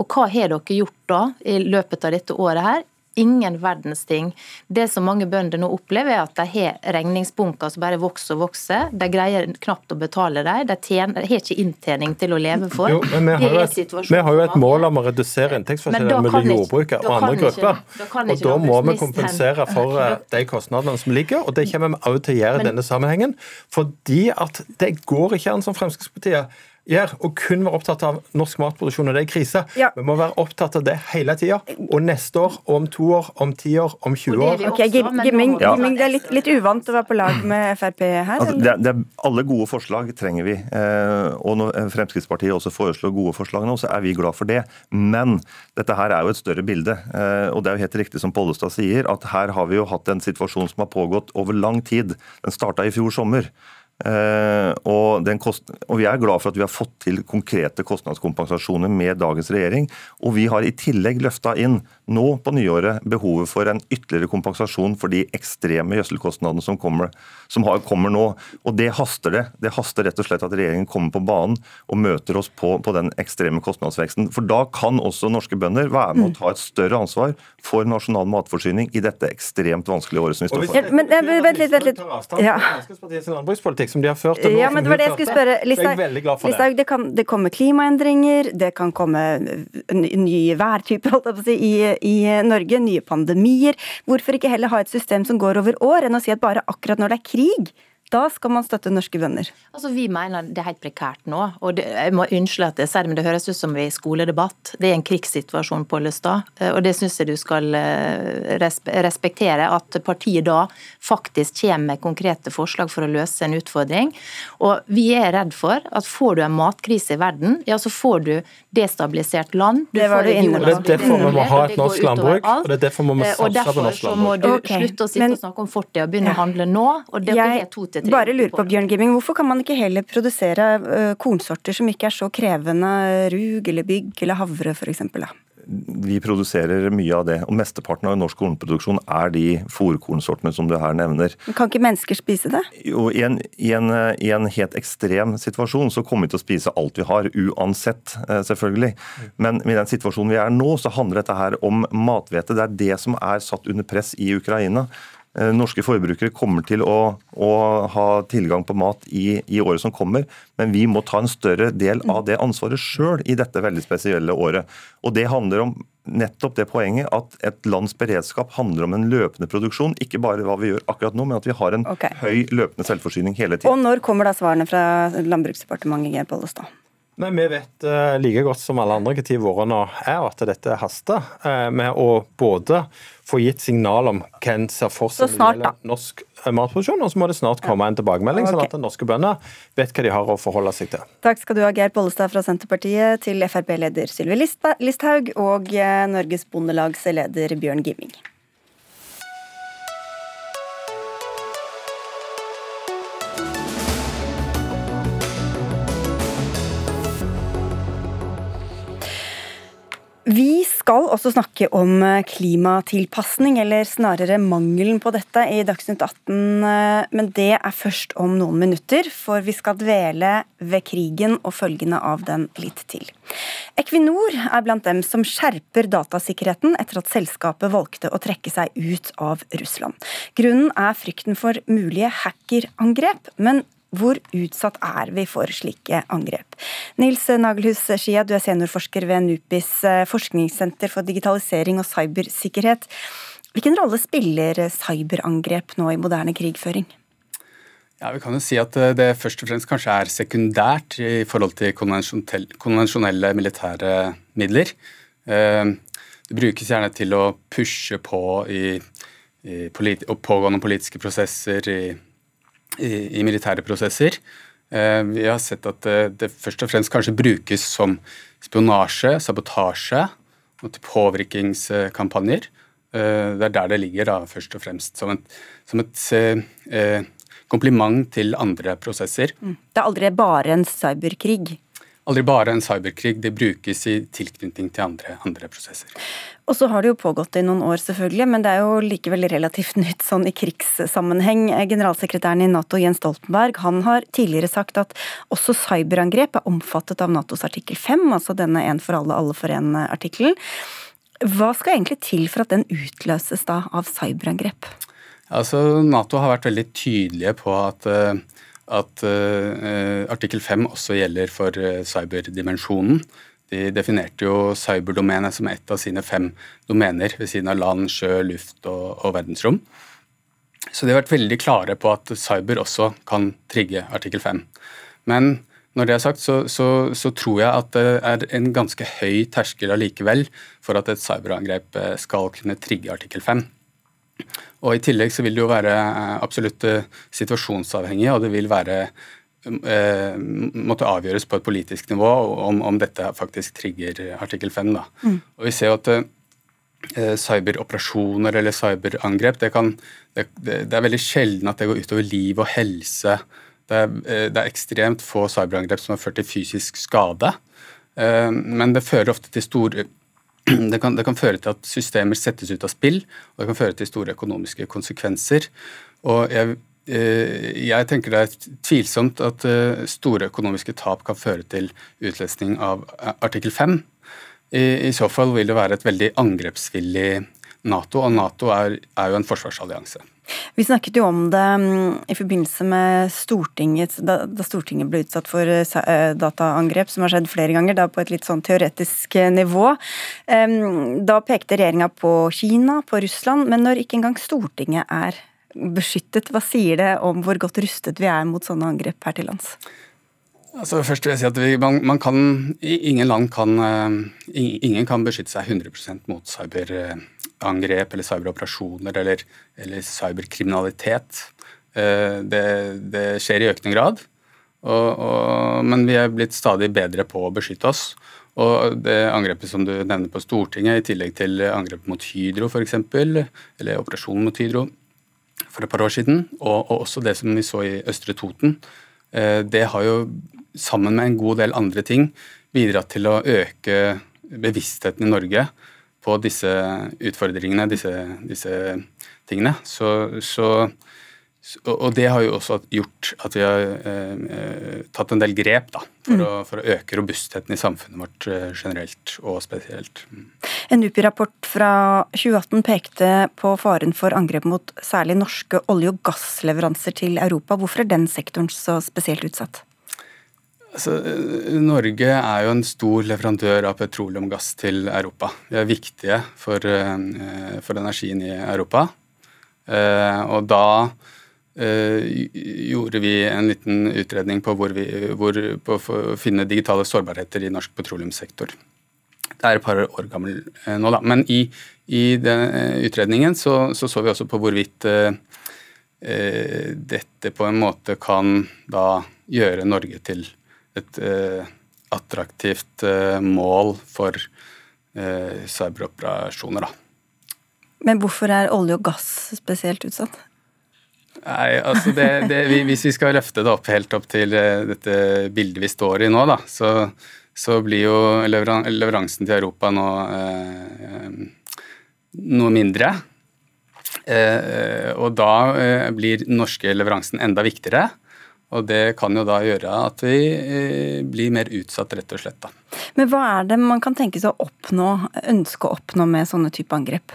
Og hva har dere gjort da i løpet av dette året her? Ingen verdens ting. Det som mange bønder nå opplever, er at de har regningsbunker som bare vokser og vokser. De greier knapt å betale dem. De, tjener, har ikke inntjening til å leve for. Jo, men vi har, et, vi har, jo et, mål om å redusere inntektsforskjellene mellom jordbruket og andre grupper. Da og da må vi kompensere for eh, de kostnadene som ligger, og det kommer vi også til å gjøre i denne sammenhengen. Fordi at det går ikke an som Fremskrittspartiet gjør, og kun være opptatt av norsk matproduksjon når det er krise. Ja. Vi må være opptatt av det hele tida. Og neste år, om to år, om ti år, om 20 år. Ok, Gimming, ja. det er litt, litt, uvant å være på lag med Frp her? Altså, det, det er, alle gode forslag trenger vi. Eh, og når Fremskrittspartiet også foreslår gode forslag nå, så er vi glad for det. Men dette her er jo et større bilde. Eh, og det er jo helt riktig som Pollestad sier, at her har vi jo hatt en situasjon som har pågått over lang tid. Den starta i fjor sommer. Uh, og, kost, og, Vi er glad for at vi har fått til konkrete kostnadskompensasjoner med dagens regjering. Og vi har i tillegg løfta inn nå på nyåret behovet for en ytterligere kompensasjon for de ekstreme gjødselkostnadene som kommer, som har, kommer nå. Og Det haster det. Det haster rett og slett at regjeringen kommer på banen og møter oss på, på den ekstreme kostnadsveksten. For Da kan også norske bønder være med å ta et større ansvar for nasjonal matforsyning i dette ekstremt vanskelige året som vi står for. Ja, men, vent litt, vent litt. Ja som de har ført. ja, men det var det jeg skulle spørre. Listhaug, det. det det kommer klimaendringer, det kan komme nye værtyper si, i, i Norge, nye pandemier. Hvorfor ikke heller ha et system som går over år, enn å si at bare akkurat når det er krig, da skal man støtte norske bønder? Altså, Vi mener det er helt prekært nå. og det, Jeg må unnskylde at jeg sier det, men det høres ut som vi i skoledebatt. Det er en krigssituasjon, på Pollestad. Eh, og det syns jeg du skal eh, respektere. At partiet da faktisk kommer med konkrete forslag for å løse en utfordring. Og vi er redd for at får du en matkrise i verden, ja så får du destabilisert land. Du det var du inne på. Det er derfor vi må ha et norsk landbruk, og det er derfor vi må eh, satse på norsk landbruk. Og derfor så må du okay. slutte å sitte men, og snakke om fortida og begynne ja. å handle nå. og det er to til bare lurer på, Bjørn Gimming, Hvorfor kan man ikke heller produsere uh, kornsorter som ikke er så krevende, rug eller bygg eller havre f.eks.? Vi produserer mye av det, og mesteparten av norsk kornproduksjon er de fòrkornsortene som du her nevner. Men kan ikke mennesker spise det? Jo, i, en, i, en, I en helt ekstrem situasjon så kommer vi til å spise alt vi har, uansett, eh, selvfølgelig. Men i den situasjonen vi er nå, så handler dette her om mathvete. Det er det som er satt under press i Ukraina. Eh, norske forbrukere kommer til å, å ha tilgang på mat i, i, året som kommer, men vi må ta en større del av det ansvaret sjøl i dette veldig spesielle året. Og Det handler om nettopp det poenget at et lands beredskap handler om en løpende produksjon. Ikke bare hva vi gjør akkurat nå, men at vi har en okay. høy løpende selvforsyning hele tiden. Og Når kommer da svarene fra Landbruksdepartementet, Geir Pollestad? Nei, Vi vet uh, like godt som alle andre hva tid våronna er, at dette haster uh, med å både få gitt signal om hva en ser for seg når det gjelder norsk uh, matproduksjon, og så må det snart komme en tilbakemelding, sånn okay. sånn at norske bønder vet hva de har å forholde seg til. Takk skal du ha, Geir Bollestad fra Senterpartiet, til Frp-leder Sylvi Listhaug og Norges Bondelags leder Bjørn Gimming. Skal også snakke om eh, klimatilpasning, eller snarere mangelen på dette, i Dagsnytt 18. Eh, men det er først om noen minutter, for vi skal dvele ved krigen og følgene av den litt til. Equinor er blant dem som skjerper datasikkerheten etter at selskapet valgte å trekke seg ut av Russland. Grunnen er frykten for mulige hackerangrep, men hvor utsatt er vi for slike angrep? Nils Nagelhus Skia, du er seniorforsker ved NUPIs eh, forskningssenter for digitalisering og cybersikkerhet. Hvilken rolle spiller cyberangrep nå i moderne krigføring? Ja, vi kan jo si at eh, det først og fremst kanskje er sekundært i forhold til konvensjonelle militære midler. Eh, det brukes gjerne til å pushe på i, i pågående politiske prosesser, i i, militære prosesser. Eh, vi har sett at det, det, først og fremst kanskje brukes som spionasje, sabotasje og til påvirkningskampanjer. Eh, det er der det ligger, da, først og fremst. Som et, som et eh, kompliment til andre prosesser. Mm. Det er aldri bare en cyberkrig? Aldri bare en cyberkrig. Det brukes i tilknytning til andre, andre, prosesser. Og så har det jo pågått i noen år, selvfølgelig, men det er jo likevel relativt nytt sånn i krigssammenheng. Generalsekretæren i Nato, Jens Stoltenberg, han har tidligere sagt at også cyberangrep er omfattet av Natos artikkel 5, altså denne én for alle, alle for én-artikkelen. Hva skal egentlig til for at den utløses da av cyberangrep? Altså, Nato har vært veldig tydelige på at uh, at uh, artikkel 5 også gjelder for uh, cyberdimensjonen. De definerte jo cyberdomenet som ett av sine fem domener ved siden av land, sjø, luft og, og, verdensrom. Så de har vært veldig klare på at cyber også kan trigge artikkel 5. Men når det er sagt, så, så, så, tror jeg at det er en ganske høy terskel allikevel for at et cyberangrep skal kunne trigge artikkel 5. Og I tillegg så vil det jo være eh, absolutt eh, situasjonsavhengig, og det vil være eh, måtte avgjøres på et politisk nivå om, om dette faktisk trigger artikkel 5. Da. Mm. Og Vi ser jo at eh, cyberoperasjoner eller cyberangrep det, kan, det, det, er veldig sjelden at det går utover liv og helse. Det er, det er ekstremt få cyberangrep som har ført til fysisk skade. Eh, men det fører ofte til store det kan, det kan, føre til at systemer settes ut av spill, og det kan føre til store økonomiske konsekvenser. Og jeg, eh, jeg tenker det er tvilsomt at eh, store økonomiske tap kan føre til utløsning av eh, artikkel 5. I, I, så fall vil det være et veldig angrepsvillig Nato, og Nato er, er jo en forsvarsallianse. Vi snakket jo om det mm, i forbindelse med Stortinget, da, Stortinget ble utsatt for uh, dataangrep, som har skjedd flere ganger, da på et litt sånn teoretisk eh, nivå. Da pekte regjeringa på Kina, på Russland, men når ikke engang Stortinget er beskyttet, hva sier det om hvor godt rustet vi er mot sånne angrep her til lands? Altså først vil jeg si at vi, man, man, kan, Ingen land kan, ingen kan beskytte seg 100% mot cyber angrep eller cyberoperasjoner eller, eller cyberkriminalitet. Eh, det, det, skjer i økende grad, og, og, men vi er blitt stadig bedre på å beskytte oss. Og det angrepet som du nevner på Stortinget, i tillegg til angrepet mot Hydro f.eks., eller operasjonen mot Hydro for et par år siden, og, og også det som vi så i Østre Toten, eh, det har jo sammen med en god del andre ting bidratt til å øke bevisstheten i Norge på disse utfordringene, disse, disse tingene. Så, så, og det har jo også gjort at vi har eh, tatt en del grep da, for, mm. å, for, å, øke robustheten i samfunnet vårt eh, generelt og spesielt. Mm. En NUPI-rapport fra 2018 pekte på faren for angrep mot særlig norske olje- og gassleveranser til Europa. Hvorfor er den sektoren så spesielt utsatt? Altså, Norge er jo en stor leverandør av petroleum og gass til Europa. Vi er viktige for, eh, for energien i Europa. Eh, og da gjorde vi en liten utredning på, hvor vi, hvor, på å finne digitale sårbarheter i norsk petroleumssektor. Det er et par år gammel nå, da. Men i, i den utredningen så, så, så vi også på hvorvidt eh, dette på en måte kan da gjøre Norge til et eh, attraktivt eh, mål for eh, cyberoperasjoner. Da. Men hvorfor er olje og gass spesielt utsatt? Nei, altså det, det, Hvis vi skal løfte det opp helt opp til dette bildet vi står i nå, da, så, så blir jo leveransen til Europa nå eh, noe mindre. Eh, og da blir den norske leveransen enda viktigere. Og det kan jo da gjøre at vi eh, blir mer utsatt, rett og slett. Da. Men hva er det man kan tenke seg å oppnå, ønske å oppnå med sånne type angrep?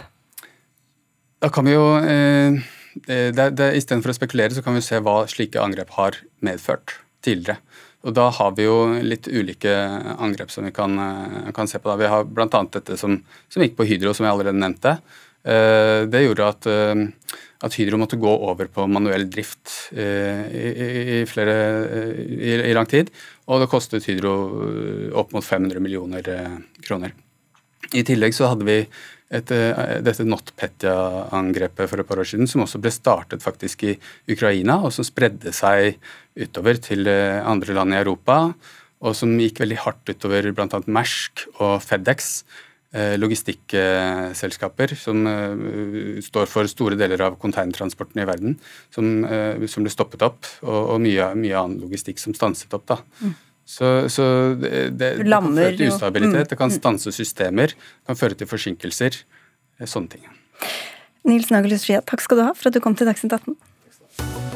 Da kan vi jo eh, det, Istedenfor å spekulere, så kan vi se hva slike angrep har medført tidligere. Og Da har vi jo litt ulike angrep som vi kan, kan se på. Da. Vi har bl.a. dette som, som, gikk på Hydro, som jeg allerede nevnte. Eh, det gjorde at, eh, at, Hydro måtte gå over på manuell drift eh, i, i, flere, i, i lang tid. Og det kostet Hydro opp mot 500 millioner kroner. I tillegg så hadde vi et, dette NotPetya-angrepet for et par år siden, som også ble startet faktisk i Ukraina, og som spredde seg utover til andre land i Europa, og som gikk veldig hardt utover bl.a. Mersk og Fedex, logistikkselskaper som eh, står for store deler av konteintransporten i verden, som, eh, som ble stoppet opp, og, og mye, mye, annen logistikk som stanset opp. da. Mm. Så, så, det, det, det kan føre til ustabilitet, mm. det kan stanse systemer, det kan føre til forsinkelser. Sånne ting. Nils Nagelhus Skia, takk skal du ha for at du kom til Dagsnytt 18.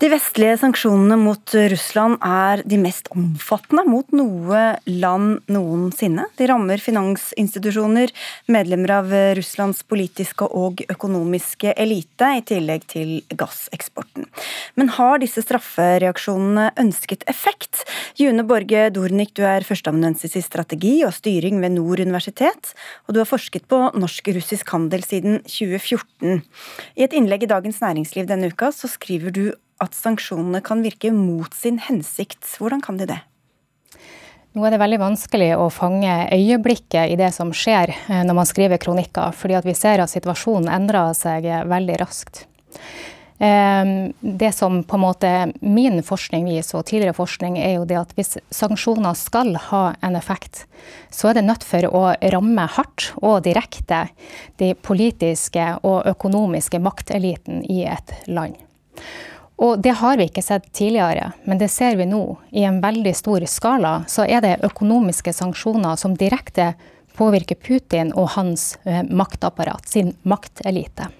De vestlige sanksjonene mot Russland er de mest omfattende mot noe land noensinne. De rammer finansinstitusjoner, medlemmer av Russlands politiske og økonomiske elite, i tillegg til gasseksporten. Men har disse straffereaksjonene ønsket effekt? June Borge Dornik, du er førsteamanuensis i strategi og styring ved Nord universitet, og du har forsket på norsk-russisk handel siden 2014. I et innlegg i Dagens Næringsliv denne uka så skriver du at sanksjonene kan virke mot sin hensikt. Hvordan kan de det? Nå er det veldig vanskelig å fange øyeblikket i det som skjer eh, når man skriver kronikker, fordi vi ser at situasjonen endrer seg veldig raskt. Ehm, det som på en måte min forskning viser, og tidligere forskning, er jo det at hvis sanksjoner skal ha en effekt, så er det nødt for å ramme hardt og direkte de politiske og økonomiske makteliten i et land. Og det har vi ikke sett tidligere, men det ser vi nå. I en veldig stor skala så er det økonomiske sanksjoner som direkte påvirker Putin og hans eh, maktapparat, sin maktelite.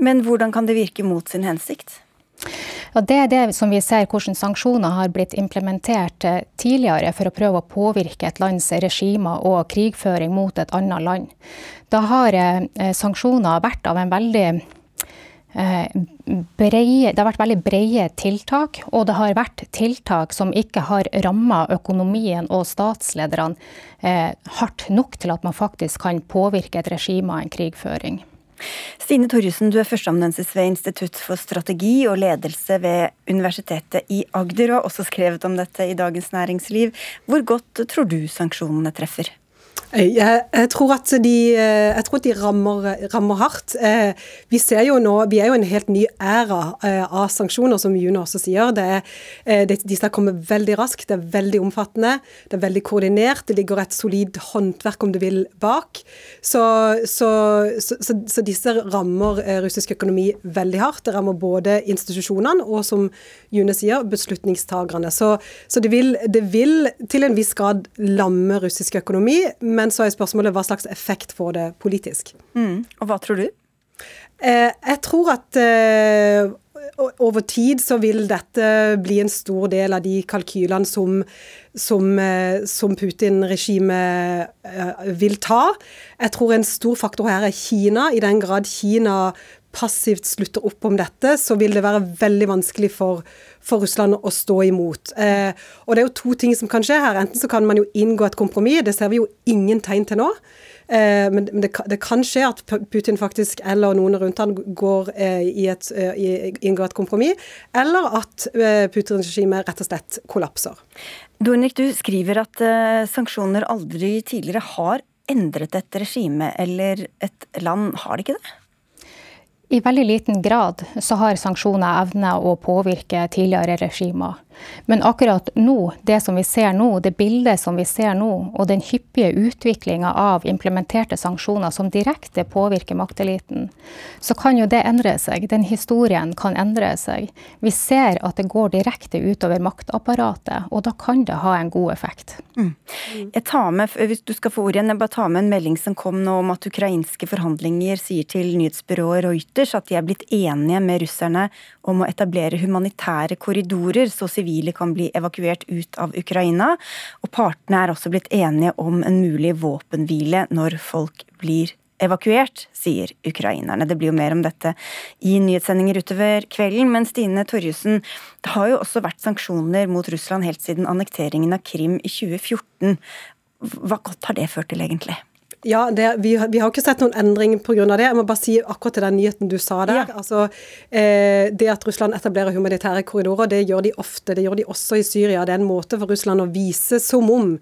Men hvordan kan det virke mot sin hensikt? Ja, det er det som vi ser hvordan sanksjoner har blitt implementert eh, tidligere for å prøve å påvirke et lands regimer og krigføring mot et annet land. Da har eh, sanksjoner vært av en veldig breie, det har vært veldig brede tiltak, og det har vært tiltak som ikke har ramma økonomien og statslederne eh, hardt nok til at man faktisk kan påvirke et regime av en krigføring. Stine Torjussen, du er førsteamanuensis ved Institutt for strategi og ledelse ved Universitetet i Agder, og har også skrevet om dette i Dagens Næringsliv. Hvor godt tror du sanksjonene treffer? Jeg, jeg, tror at de, jeg tror de rammer, rammer, hardt. Eh, vi ser jo nå, vi er jo en helt ny æra eh, av sanksjoner, som June også sier. Det er, de skal komme veldig raskt, det er veldig omfattende, det er veldig koordinert. Det ligger et solid håndverk, om du vil, bak. Så, så, så, så disse rammer russisk økonomi veldig hardt. Det rammer både institusjonene og, som June sier, beslutningstagerne. Så, det vil, det vil til en viss grad lamme russisk økonomi. men men så er spørsmålet hva slags effekt får det politisk. Mm. Og hva tror du? Eh, jeg tror at eh, over tid så vil dette bli en stor del av de kalkylene som, som, eh, som Putin-regimet eh, vil ta. Jeg tror en stor faktor her er Kina. I den grad Kina passivt slutter opp om dette, så vil det være veldig vanskelig for, for Russland å stå imot. Eh, og Det er jo to ting som kan skje her. Enten så kan man jo inngå et kompromiss, det ser vi jo ingen tegn til nå. Eh, men det, det, kan skje at Putin faktisk, eller noen rundt han går eh, i et, eh, inngår et kompromiss, eller at eh, Putins regime rett og slett kollapser. Dornik, du skriver at eh, sanksjoner aldri tidligere har endret et regime eller et land, har det ikke det? I veldig liten grad så har sanksjoner evne å påvirke tidligere regimer. Men akkurat nå, det som vi ser nå, det bildet som vi ser nå, og den hyppige utviklinga av implementerte sanksjoner som direkte påvirker makteliten, så kan jo det endre seg. Den historien kan endre seg. Vi ser at det går direkte utover maktapparatet, og da kan det ha en god effekt. Mm. Jeg tar med, hvis du skal få ordet igjen, jeg bare tar med en melding som kom nå om at ukrainske forhandlinger sier til nyhetsbyrået Reuters at de er blitt enige med russerne om å etablere humanitære korridorer. så sivile kan bli evakuert ut av Ukraina. Og partene er også blitt enige om en mulig våpenhvile når folk blir evakuert, sier ukrainerne. Det blir jo mer om dette i nyhetssendinger utover kvelden. Men Stine Torjussen, det har jo også vært sanksjoner mot Russland helt siden annekteringen av Krim i 2014. Hva godt har det ført til, egentlig? Ja, det, vi, vi, har ikke sett noen endring pga. det. Jeg må bare si akkurat til den nyheten du sa der. Ja. Altså, eh, det at Russland etablerer humanitære korridorer, det gjør de ofte. Det gjør de også i Syria. Det er en måte for Russland å vise som om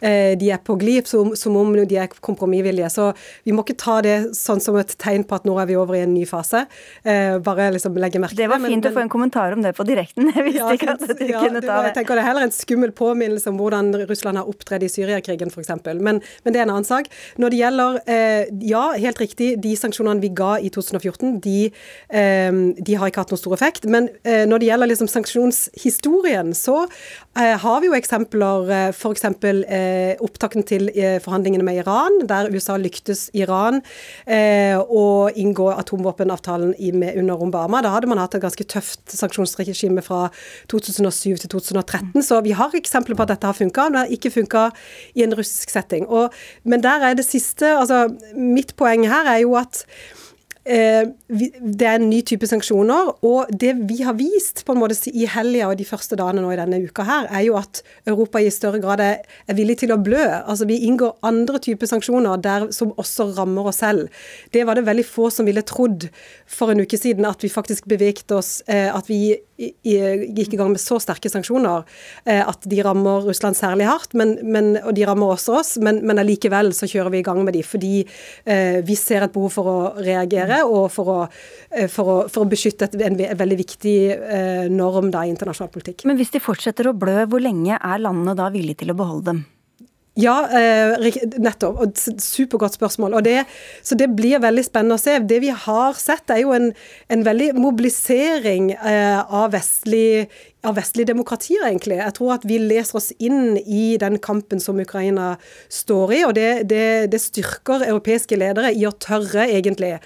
eh, de er på glid, som, som, om de er kompromissvillige. Så vi må ikke ta det sånn som et tegn på at nå er vi over i en ny fase. Eh, bare liksom legge merke til det. Det var fint men, å få en kommentar om det på direkten. Jeg visste ja, ikke at du ja, kunne ta det. Jeg tenker Det er heller en skummel påminnelse om hvordan Russland har opptredd i Syriakrigen, f.eks. Men, men det er en annen sak. Når når det gjelder eh, Ja, helt riktig, de sanksjonene vi ga i 2014, de, eh, de har ikke hatt noen stor effekt. Men eh, når det gjelder liksom sanksjonshistorien, så har vi jo eksempler, f.eks. Opptakten til forhandlingene med Iran, der USA lyktes Iran å inngå atomvåpenavtalen med, under Obama. Da hadde man hatt et ganske tøft sanksjonsregime fra 2007 til 2013. Så vi har eksempler på at dette har funka, men det har ikke funka i en russisk setting. Og, men der er det siste altså Mitt poeng her er jo at det er en ny type sanksjoner. Og det vi har vist på en måte i helga og de første dagene nå i denne uka her, er jo at Europa i større grad er, villig til å blø. Altså Vi inngår andre typer sanksjoner der, som også rammer oss selv. Det var det veldig få som ville trodd for en uke siden, at vi faktisk beveget oss, eh, at vi gikk i gang med så sterke sanksjoner eh, at de rammer Russland særlig hardt, men, men, og de rammer også oss. Men, men allikevel så kjører vi i gang med de, fordi eh, vi ser et behov for å reagere og for å, eh, for å, for å beskytte en, veldig viktig eh, norm da, i internasjonal politikk. Men hvis de fortsetter å blø, hvor lenge er landene da villige til å beholde dem? Ja, eh, nettopp. Og supergodt spørsmål. Og det, så det blir veldig spennende å se. Det vi har sett, er jo en, en veldig mobilisering av vestlig av vestlige demokratier, egentlig. Jeg tror at vi leser oss inn i den kampen som Ukraina står i, og det, det, det styrker europeiske ledere i å tørre, egentlig,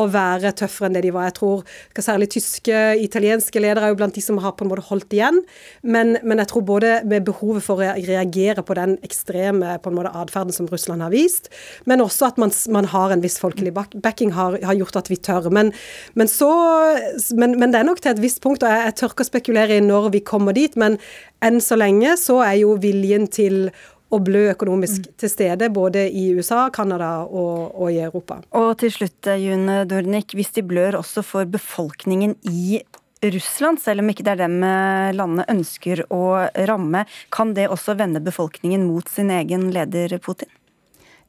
å være tøffere enn det de var. Jeg tror særlig tyske, italienske ledere er jo blant de som har på en måte holdt igjen. Men, men jeg tror både med behovet for å reagere på den ekstreme på en måte atferden som Russland har vist, men også at man, man har en viss folkelig backing har, har gjort at vi tør. Men, men, så, men, men, det er nok til et visst punkt, og jeg, jeg tør ikke å spekulere i når vi kommer dit, men enn så lenge så er jo viljen til og blø økonomisk mm. til stede, både i USA, Canada og, og, i Europa. Og til slutt, June Dornik, hvis de blør også for befolkningen i Russland, selv om ikke det er dem eh, landet ønsker å ramme, kan det også vende befolkningen mot sin egen leder Putin?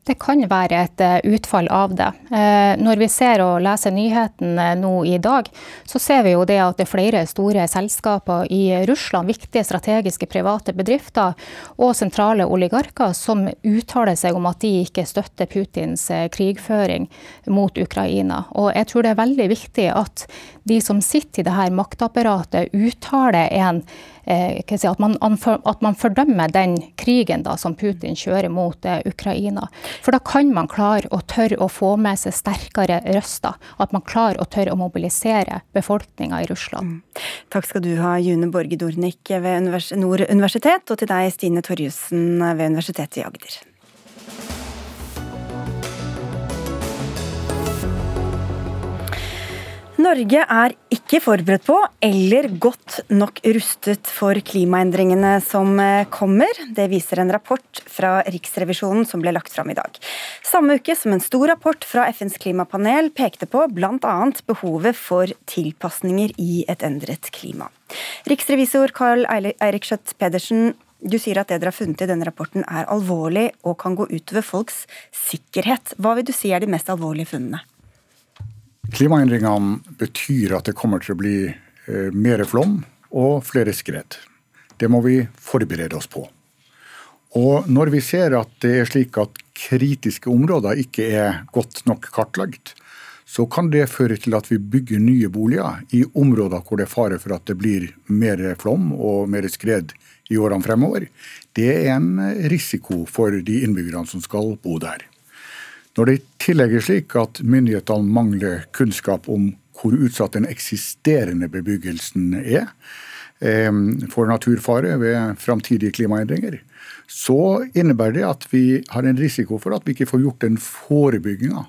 Det kan være et eh, utfall av det. Eh, når vi ser og leser nyhetene nå i dag, så ser vi jo det at det er flere store selskaper i Russland, viktige strategiske private bedrifter og sentrale oligarker som uttaler seg om at de ikke støtter Putins eh, krigføring mot Ukraina. Og jeg tror det er veldig viktig at de som sitter i det her maktapparatet, uttaler en Eh, si, at, man, at, man, fordømmer den krigen da, som Putin kjører mot eh, Ukraina. For da kan man klare å tørre å få med seg sterkere røster. At man klarer å tørre å mobilisere befolkninga i Russland. Mm. Takk skal du ha, June Borge Dornik ved Nord universitet, og til deg, Stine Torjussen ved Universitetet i Agder. Norge er ikke forberedt på eller godt nok rustet for klimaendringene som eh, kommer. Det viser en rapport fra Riksrevisjonen som ble lagt fram i dag. Samme uke som en stor rapport fra FNs klimapanel pekte på bl.a. behovet for tilpasninger i et endret klima. Riksrevisor Carl Eirik Schjøtt Pedersen, du sier at det dere har funnet i denne rapporten er alvorlig og kan gå utover folks sikkerhet. Hva vil du si er de mest alvorlige funnene? Klimaendringene betyr at det kommer til å bli eh, mer flom og flere skred. Det må vi forberede oss på. Og når vi ser at det er slik at kritiske områder ikke er godt nok kartlagt, så kan det føre til at vi bygger nye boliger i områder hvor det er fare for at det blir mer flom og mer skred i årene fremover. Det er en risiko for de innbyggerne som skal bo der. Når det i tillegg er slik at myndighetene mangler kunnskap om hvor utsatt den eksisterende bebyggelsen er for naturfare ved framtidige klimaendringer, så innebærer det at vi har en risiko for at vi ikke får gjort den forebygginga,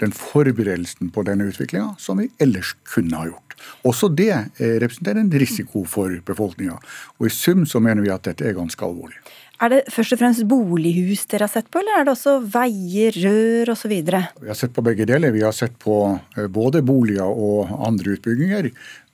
den forberedelsen på denne utviklinga, som vi ellers kunne ha gjort. Også det eh, representerer en risiko for befolkninga. I sum så mener vi at dette er ganske alvorlig. Er det først og fremst bolighus dere har sett på, eller er det også veier, rør osv.? Vi har sett på begge deler. Vi har sett på eh, både boliger og andre utbygginger.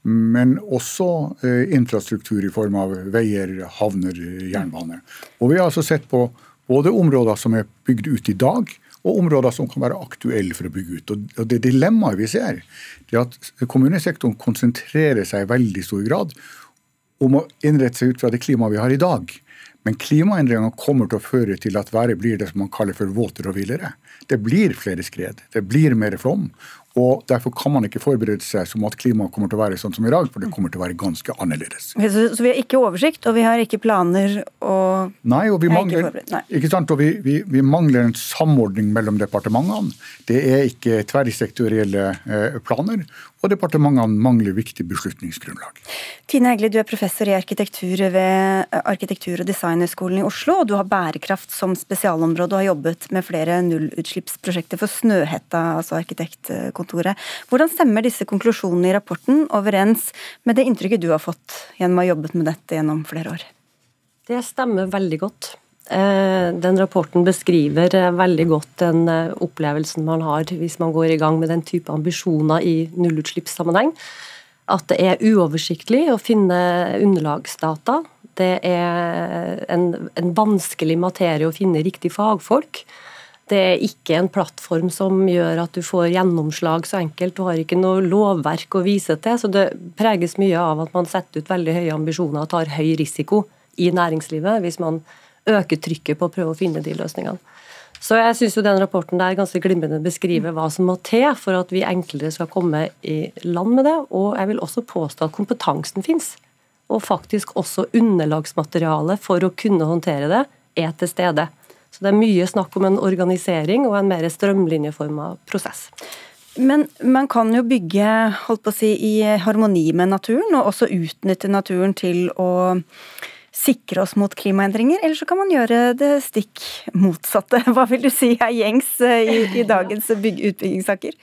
Men også eh, infrastruktur i form av veier, havner, jernbane. Og vi har altså sett på både områder som er bygd ut i dag, og områder som kan være aktuelle for å bygge ut. Og Det dilemmaet vi ser, er at kommunesektoren konsentrerer seg i veldig stor grad om å innrette seg ut fra det klimaet vi har i dag. Men klimaendringene kommer til å føre til at været blir det som man kaller for våtere og villere. Det blir flere skred, det blir mer flom. Og Derfor kan man ikke forberede seg som at klimaet kommer til å være sånn som i dag, for det kommer til å være ganske annerledes. Så, så, vi har ikke oversikt, og vi har ikke planer og Nei, og vi mangler, ikke ikke sant, og vi, vi, vi, mangler en samordning mellom departementene. Det er ikke tverrsektorielle eh, planer og departementene mangler viktig beslutningsgrunnlag. Tine Hegli, du er professor i arkitektur ved eh, Arkitektur- og designhøgskolen i Oslo. og Du har bærekraft som spesialområde og har jobbet med flere nullutslippsprosjekter for Snøhetta, altså arkitektkontoret. Hvordan stemmer disse konklusjonene i rapporten overens med det inntrykket du har fått gjennom å ha jobbet med dette gjennom flere år? Det stemmer veldig godt. Eh, den rapporten beskriver eh, veldig godt den eh, opplevelsen man har hvis man går i gang med den type ambisjoner i nullutslippssammenheng. At det er uoversiktlig å finne underlagsdata. Det er en, en vanskelig materie å finne riktig fagfolk. Det er ikke en plattform som gjør at du får gjennomslag så enkelt. Du har ikke noe lovverk å vise til. Så det preges mye av at man setter ut veldig høye ambisjoner og tar høy risiko i næringslivet hvis man øker trykket på å prøve å finne de løsningene. Så jeg syns den rapporten der ganske glimrende beskriver hva som må til for at vi enklere skal komme i land med det. Og jeg vil også påstå at kompetansen fins. Og faktisk også underlagsmaterialet for å kunne håndtere det er til stede. Så det er mye snakk om en organisering og en mer strømlinjeforma prosess. Men man kan jo bygge holdt på å si, i harmoni med naturen, og også utnytte naturen til å sikre oss mot klimaendringer, eller så kan man gjøre det stikk motsatte. Hva vil du si er gjengs eh, i, i dagens utbyggingssaker?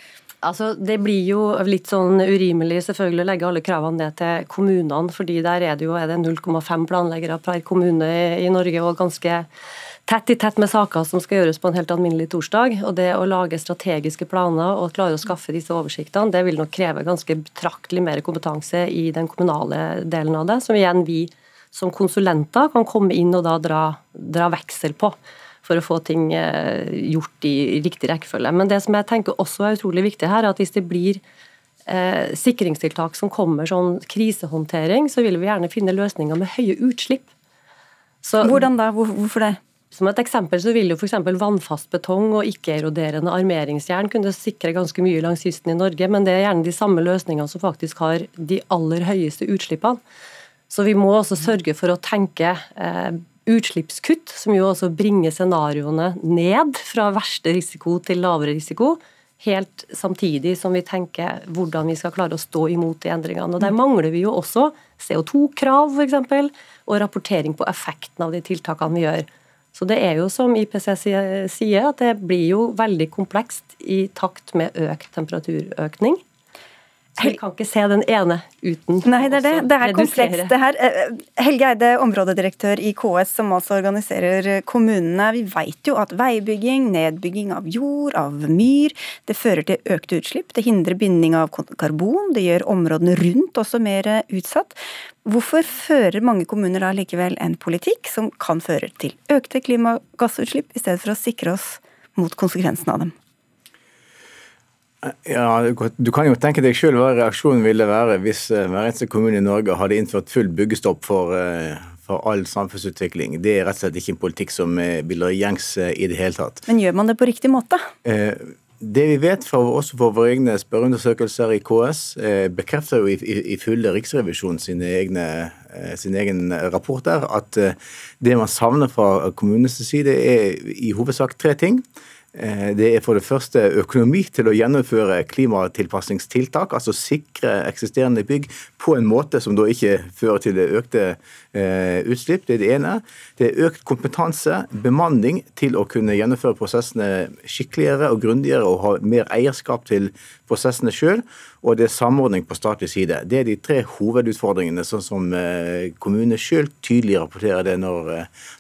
Altså, Det blir jo litt sånn urimelig selvfølgelig å legge alle kravene ned til kommunene, fordi der er det jo er det 0,5 planleggere per kommune i Norge, og ganske tett i tett med saker som skal gjøres på en helt alminnelig torsdag. Og det å lage strategiske planer og klare å skaffe disse oversiktene, det vil nok kreve ganske betraktelig mer kompetanse i den kommunale delen av det, som igjen vi som konsulenter kan komme inn og da dra, dra veksel på for å få ting eh, gjort i riktig rekkefølge. Men det som jeg tenker også er utrolig viktig her, er at hvis det blir eh, sikringstiltak som kommer sånn krisehåndtering, så vil vi gjerne finne løsninger med høye utslipp. Så, Hvordan da? Hvorfor det? Som et eksempel så vil jo f.eks. vannfast betong og ikke-eroderende armeringsjern kunne sikre ganske mye langs kysten i Norge, men det er gjerne de samme løsningene som faktisk har de aller høyeste utslippene. Så vi må også sørge for å tenke eh, utslippskutt, som jo også bringer scenarioene ned fra verste risiko til lavere risiko. Helt samtidig som vi tenker hvordan vi skal klare å stå imot de endringene. Og Der mangler vi jo også CO2-krav f.eks., og rapportering på effekten av de tiltakene vi gjør. Så det er jo som IPC sier, at det blir jo veldig komplekst i takt med økt temperaturøkning. Så vi kan ikke se den ene uten Nei, det er det. Det er komplekst, det her. Eh, Helge Eide, områdedirektør i KS, som altså organiserer kommunene. Vi vet jo at veibygging, nedbygging av jord, av myr, det fører til økte utslipp. Det hindrer binding av karbon, det gjør områdene rundt også mer utsatt. Hvorfor fører mange kommuner da likevel en politikk som kan føre til økte klimagassutslipp, i stedet for å sikre oss mot konsekvensene av dem? Ja, Du kan jo tenke deg selv hva reaksjonen ville være hvis eh, hver eneste kommune i Norge hadde innført full byggestopp for, eh, for all samfunnsutvikling. Det er rett og slett ikke en politikk som bilder gjengs i det hele tatt. Men gjør man det på riktig måte? Det vi vet fra, også fra våre egne spørreundersøkelser i KS, bekrefter jo i, i, i fulle Riksrevisjonen sine egne, sin egen rapport der, at det man savner fra kommunenes side, er i hovedsak tre ting. Det er for det første økonomi til å gjennomføre klimatilpasningstiltak, altså sikre eksisterende bygg på en måte som da ikke fører til økte utslipp. Det er det ene. Det er økt kompetanse, bemanning til å kunne gjennomføre prosessene skikkeligere og grundigere og ha mer eierskap til prosessene sjøl. Og det er samordning på statlig side. Det er de tre hovedutfordringene, sånn som kommunene sjøl tydelig rapporterer det når,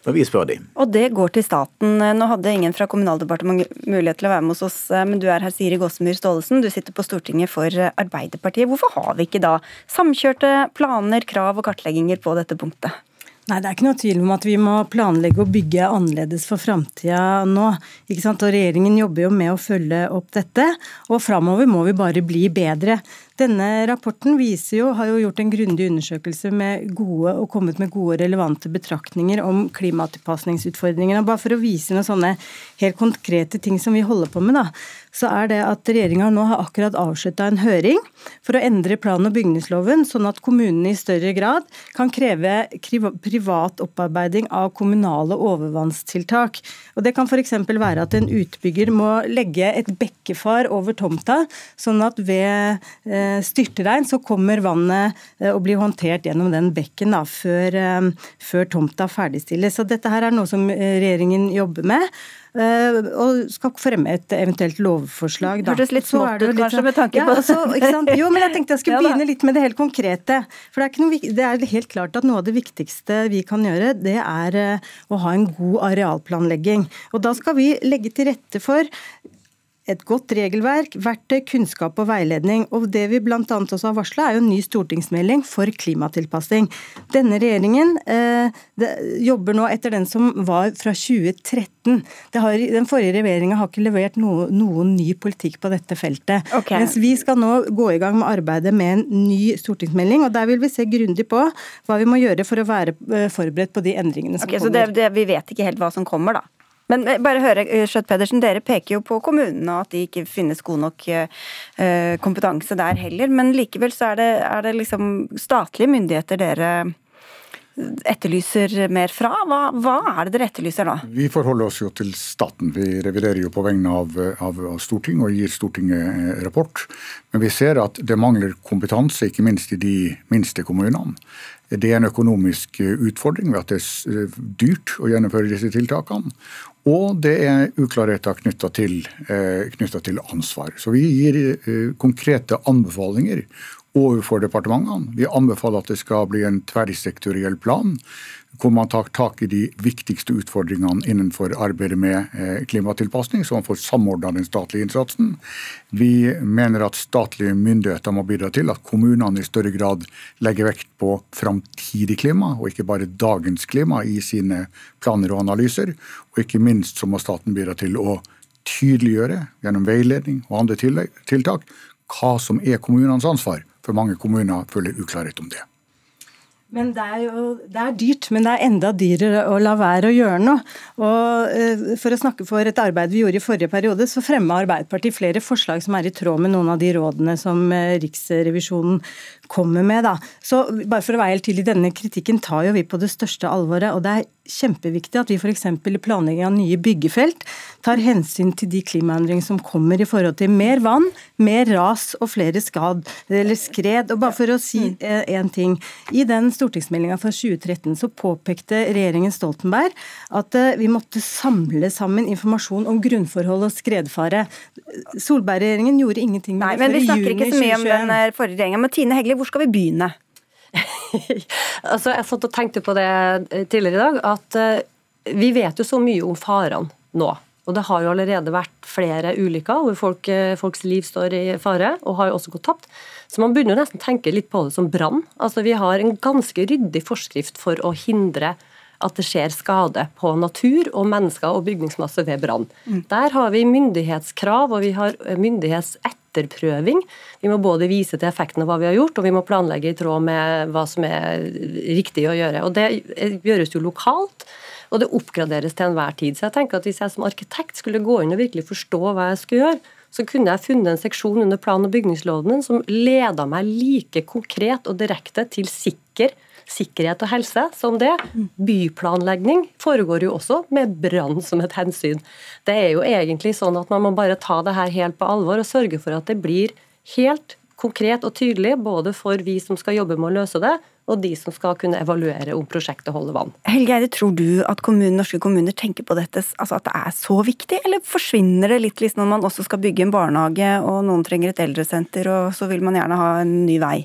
når vi spør dem. Og det går til staten. Nå hadde ingen fra Kommunaldepartementet mulighet til å være med hos oss, men du er her, Siri Gåsemyr Staalesen. Du sitter på Stortinget for Arbeiderpartiet. Hvorfor har vi ikke da samkjørte planer, krav og kartlegginger på dette punktet? Nei, Det er ikke noe tvil om at vi må planlegge og bygge annerledes for framtida nå. ikke sant? Og Regjeringen jobber jo med å følge opp dette, og framover må vi bare bli bedre. Denne rapporten viser jo, har jo gjort en grundig undersøkelse med gode, og kommet med gode relevante betraktninger om klimatilpasningsutfordringene. Bare for å vise noen sånne helt konkrete ting som vi holder på med, da, så er det at regjeringa nå har akkurat avslutta en høring for å endre plan- og bygningsloven, sånn at kommunene i større grad kan kreve privat opparbeiding av kommunale overvannstiltak. Og Det kan f.eks. være at en utbygger må legge et bekkefar over tomta, sånn at ved eh, styrtregn så kommer vannet eh, og blir håndtert gjennom den bekken da, før, eh, før tomta ferdigstilles. Så dette her er noe som regjeringen jobber med og skal fremme et eventuelt lovforslag. Da. Hørtes litt smått ut, kanskje, med tanke ja, på altså, Jo, men jeg tenkte jeg skulle Ja, begynne litt med det helt konkrete. For det er, ikke noe, det er helt klart at noe av det viktigste vi kan gjøre, det er eh, å ha en god arealplanlegging. Og da skal vi legge til rette for et godt regelverk, verktøy, kunnskap og veiledning. Og det vi bl.a. også har varsla, er jo en ny stortingsmelding for klimatilpassing. Denne regjeringen eh, det, jobber nå etter den som var fra 2013. Det har, den forrige regjeringa har ikke levert noe, noen ny politikk på dette feltet. Okay. Mens vi skal nå gå i gang med arbeidet med en ny stortingsmelding, og der vil vi se grundig på hva vi må gjøre for å være eh, forberedt på de endringene som Ok, så det, det, Vi vet ikke helt hva som kommer, da. Men eh, bare høre, eh, Skjøtt Pedersen, dere peker jo på kommunene og at de ikke finnes god nok eh, kompetanse der heller. Men likevel så er det, er det liksom statlige myndigheter dere etterlyser mer fra. Hva, hva er det dere etterlyser da? Vi forholder oss jo til staten. Vi reviderer jo på vegne av, av, av Stortinget og gir Stortinget rapport. Men vi ser at det mangler kompetanse, ikke minst i de minste kommunene. Det er en økonomisk utfordring ved at det er dyrt å gjennomføre disse tiltakene. Og det er uklarheter knytta til, eh, til ansvar. Så vi gir eh, konkrete anbefalinger overfor departementene. Vi anbefaler at det skal bli en tverrsektoriell plan hvor man tar tak i de viktigste utfordringene innenfor arbeidet med eh, klimatilpasning, så man får samordna den statlige innsatsen. Vi mener at statlige myndigheter må bidra til at kommunene i større grad legger vekt på framtidig klima, og ikke bare dagens klima i sine planer og analyser. Og ikke minst så må staten bidra til å tydeliggjøre gjennom veiledning og andre tiltak hva som er kommunenes ansvar. For mange kommuner føler uklarhet om det. Men det er jo det er dyrt, men det er enda dyrere å la være å gjøre noe. Og eh, For å snakke for et arbeid vi gjorde i forrige periode, så fremma Arbeiderpartiet flere forslag som er i tråd med noen av de rådene som eh, Riksrevisjonen kommer med. Da. Så bare for å være helt tydelig, Denne kritikken tar jo vi på det største alvoret. og det er kjempeviktig at vi f.eks. i planlegging av nye byggefelt tar hensyn til de klimaendringene som kommer i forhold til mer vann, mer ras og flere skad, eller skred. Og bare for å si én ting. I den stortingsmeldinga fra 2013 så påpekte regjeringen Stoltenberg at eh, vi måtte samle sammen informasjon om grunnforhold og skredfare. Solberg-regjeringen gjorde ingenting med Nei, det men Vi snakker ikke så mye om 2021. den eh, forrige regjeringa. Men Tine Hegli, hvor skal vi begynne? Altså, jeg satt og tenkte på det eh, tidligere i dag, at vi vet jo så mye om farene nå. Og det har jo allerede vært flere ulykker hvor folk, folks liv står i fare, og har jo også gått tapt. Så man begynner nesten tenke litt på det som brann. Altså, vi har en ganske ryddig forskrift for å hindre at det skjer skade på natur og mennesker og bygningsmasse ved brann. Der har vi myndighetskrav og vi har eh, myndighetsetterprøving. Vi må både vise til effekten av hva vi har gjort, og vi må planlegge i tråd med hva som er riktig å gjøre. Og Det gjøres jo lokalt. Og det oppgraderes til enhver tid. Så jeg tenker at Hvis jeg som arkitekt skulle gå inn og virkelig forstå hva jeg skulle gjøre, så kunne jeg funnet en seksjon under plan- og bygningsloven som leda meg like konkret og direkte til sikker sikkerhet og helse som det. Byplanlegging foregår jo også med brann som et hensyn. Det er jo egentlig sånn at man må bare ta det her helt på alvor og sørge for at det blir helt konkret og tydelig, både for vi som skal jobbe med å løse det, og de som skal kunne evaluere om prosjektet holder vann. Helge Eide, tror du at kommunen, norske kommuner tenker på dette, altså at det er så viktig, eller forsvinner det litt liksom når man også skal bygge en barnehage, og noen trenger et eldresenter, og så vil man gjerne ha en ny vei?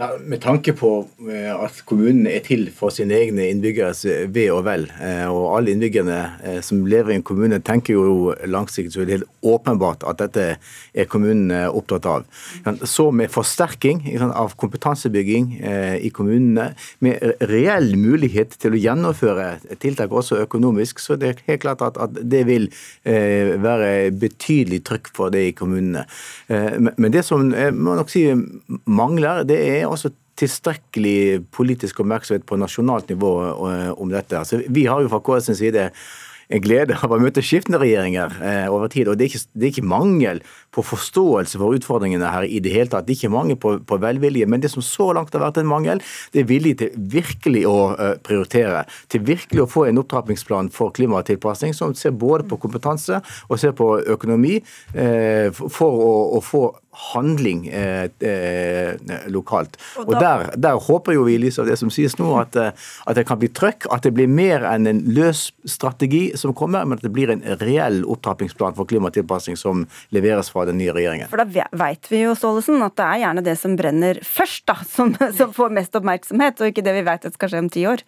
Ja, med tanke på eh, at kommunene er til for sine egne innbyggeres ve og vel, eh, og alle innbyggerne eh, som lever i en kommune tenker jo langsiktig, så er det helt åpenbart at dette er kommunene opptatt av. Så med forsterking av kompetansebygging i kommunene, med reell mulighet til å gjennomføre tiltak også økonomisk, så det er helt klart at, det vil være betydelig trykk for det i kommunene. Men det som må nok si mangler, det er også tilstrekkelig politisk oppmerksomhet på nasjonalt nivå eh, om dette. Altså, vi har jo fra KS sin side en glede av å møte skiftende regjeringer eh, over tid. og det er, ikke, det er, ikke, mangel på forståelse for utfordringene her i det hele tatt. Det er ikke mangel på, på velvilje. Men det som så langt har vært en mangel, det er vilje til virkelig å uh, prioritere. Til virkelig å få en opptrappingsplan for klimatilpasning som ser både på kompetanse og ser på økonomi, eh, for å, å få handling eh, eh, lokalt. Og, og der, der, håper jo vi i lys av det som sies nå, at, at, det kan bli trøkk. At det blir mer enn en løs strategi som kommer, men at det blir en reell opptrappingsplan for klimatilpasning som leveres fra den nye regjeringen. For da veit vi jo, Staalesen, at det er gjerne det som brenner først, da, som, som får mest oppmerksomhet, og ikke det vi veit at skal skje om ti år.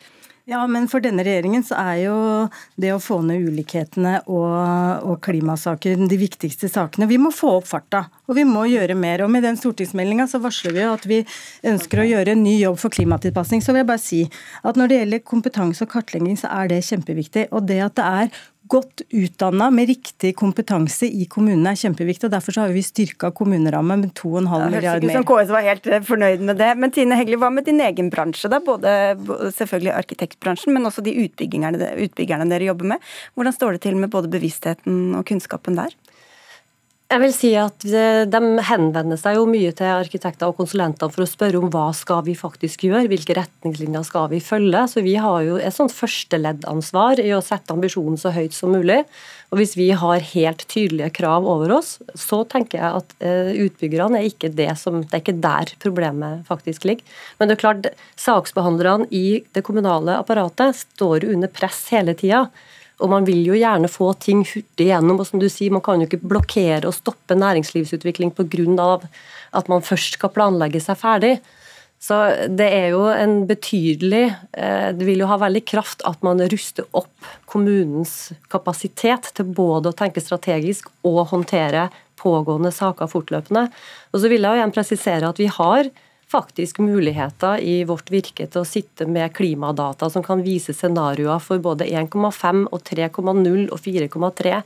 Ja, men for denne regjeringen så er jo det å få ned ulikhetene og, og klimasaker de viktigste sakene. Vi må få opp farta, og vi må gjøre mer. Og med den stortingsmeldinga så varsler vi at vi ønsker å gjøre en ny jobb for klimatilpasning. Så vil jeg bare si at når det gjelder kompetanse og kartlegging, så er det kjempeviktig. Og det at det er godt utdanna med riktig kompetanse i kommunene er kjempeviktig. og Derfor så har vi styrka kommunerammen med 2,5 milliarder mer. Som KS var helt eh, fornøyd med det. Men Tine Hegli, hva med din egen bransje? da? Både selvfølgelig arkitektbransjen, men også de utbyggerne, utbyggerne dere jobber med. Hvordan står det til med både bevisstheten og kunnskapen der? Jeg vil si at De henvender seg jo mye til arkitekter og konsulenter for å spørre om hva skal vi faktisk gjøre, hvilke retningslinjer skal vi følge. Så Vi har jo et sånt førsteleddansvar i å sette ambisjonen så høyt som mulig. Og Hvis vi har helt tydelige krav over oss, så tenker jeg at utbyggerne er ikke det som, det er ikke der problemet faktisk ligger. Men det er klart, saksbehandlerne i det kommunale apparatet står under press hele tida. Og man vil jo gjerne få ting hurtig gjennom. og som du sier, Man kan jo ikke blokkere og stoppe næringslivsutvikling pga. at man først skal planlegge seg ferdig. Så det er jo en betydelig Det vil jo ha veldig kraft at man ruster opp kommunens kapasitet til både å tenke strategisk og håndtere pågående saker fortløpende. Og så vil jeg jo igjen presisere at vi har faktisk muligheter i vårt virke til å sitte med klimadata som kan vise scenarioer for både 1,5 og 3,0 og 4,3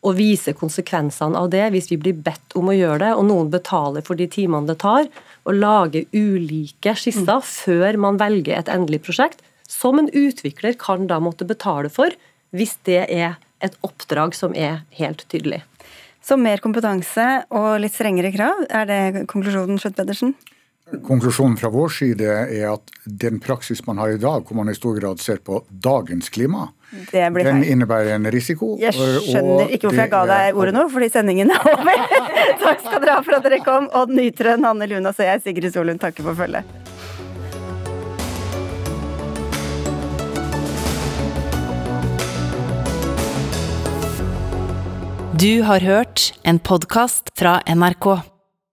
og vise konsekvensene av det hvis vi blir bedt om å gjøre det, og noen betaler for de timene det tar, og lage ulike skisser mm. før man velger et endelig prosjekt, som en utvikler kan da måtte betale for, hvis det er et oppdrag som er helt tydelig. Så mer kompetanse og litt strengere krav, er det konklusjonen, Skjøtt-Pedersen? Konklusjonen fra vår side er at den praksis man har i dag, hvor man i stor grad ser på dagens klima, den innebærer en risiko. Jeg skjønner ikke hvorfor jeg ga deg ordet nå, fordi sendingen er over. takk skal dere ha for at dere kom. Odd Nytrøen, Hanne Lunas og jeg, Sigrid Solund, takker for følget. Du har hørt en podkast fra NRK.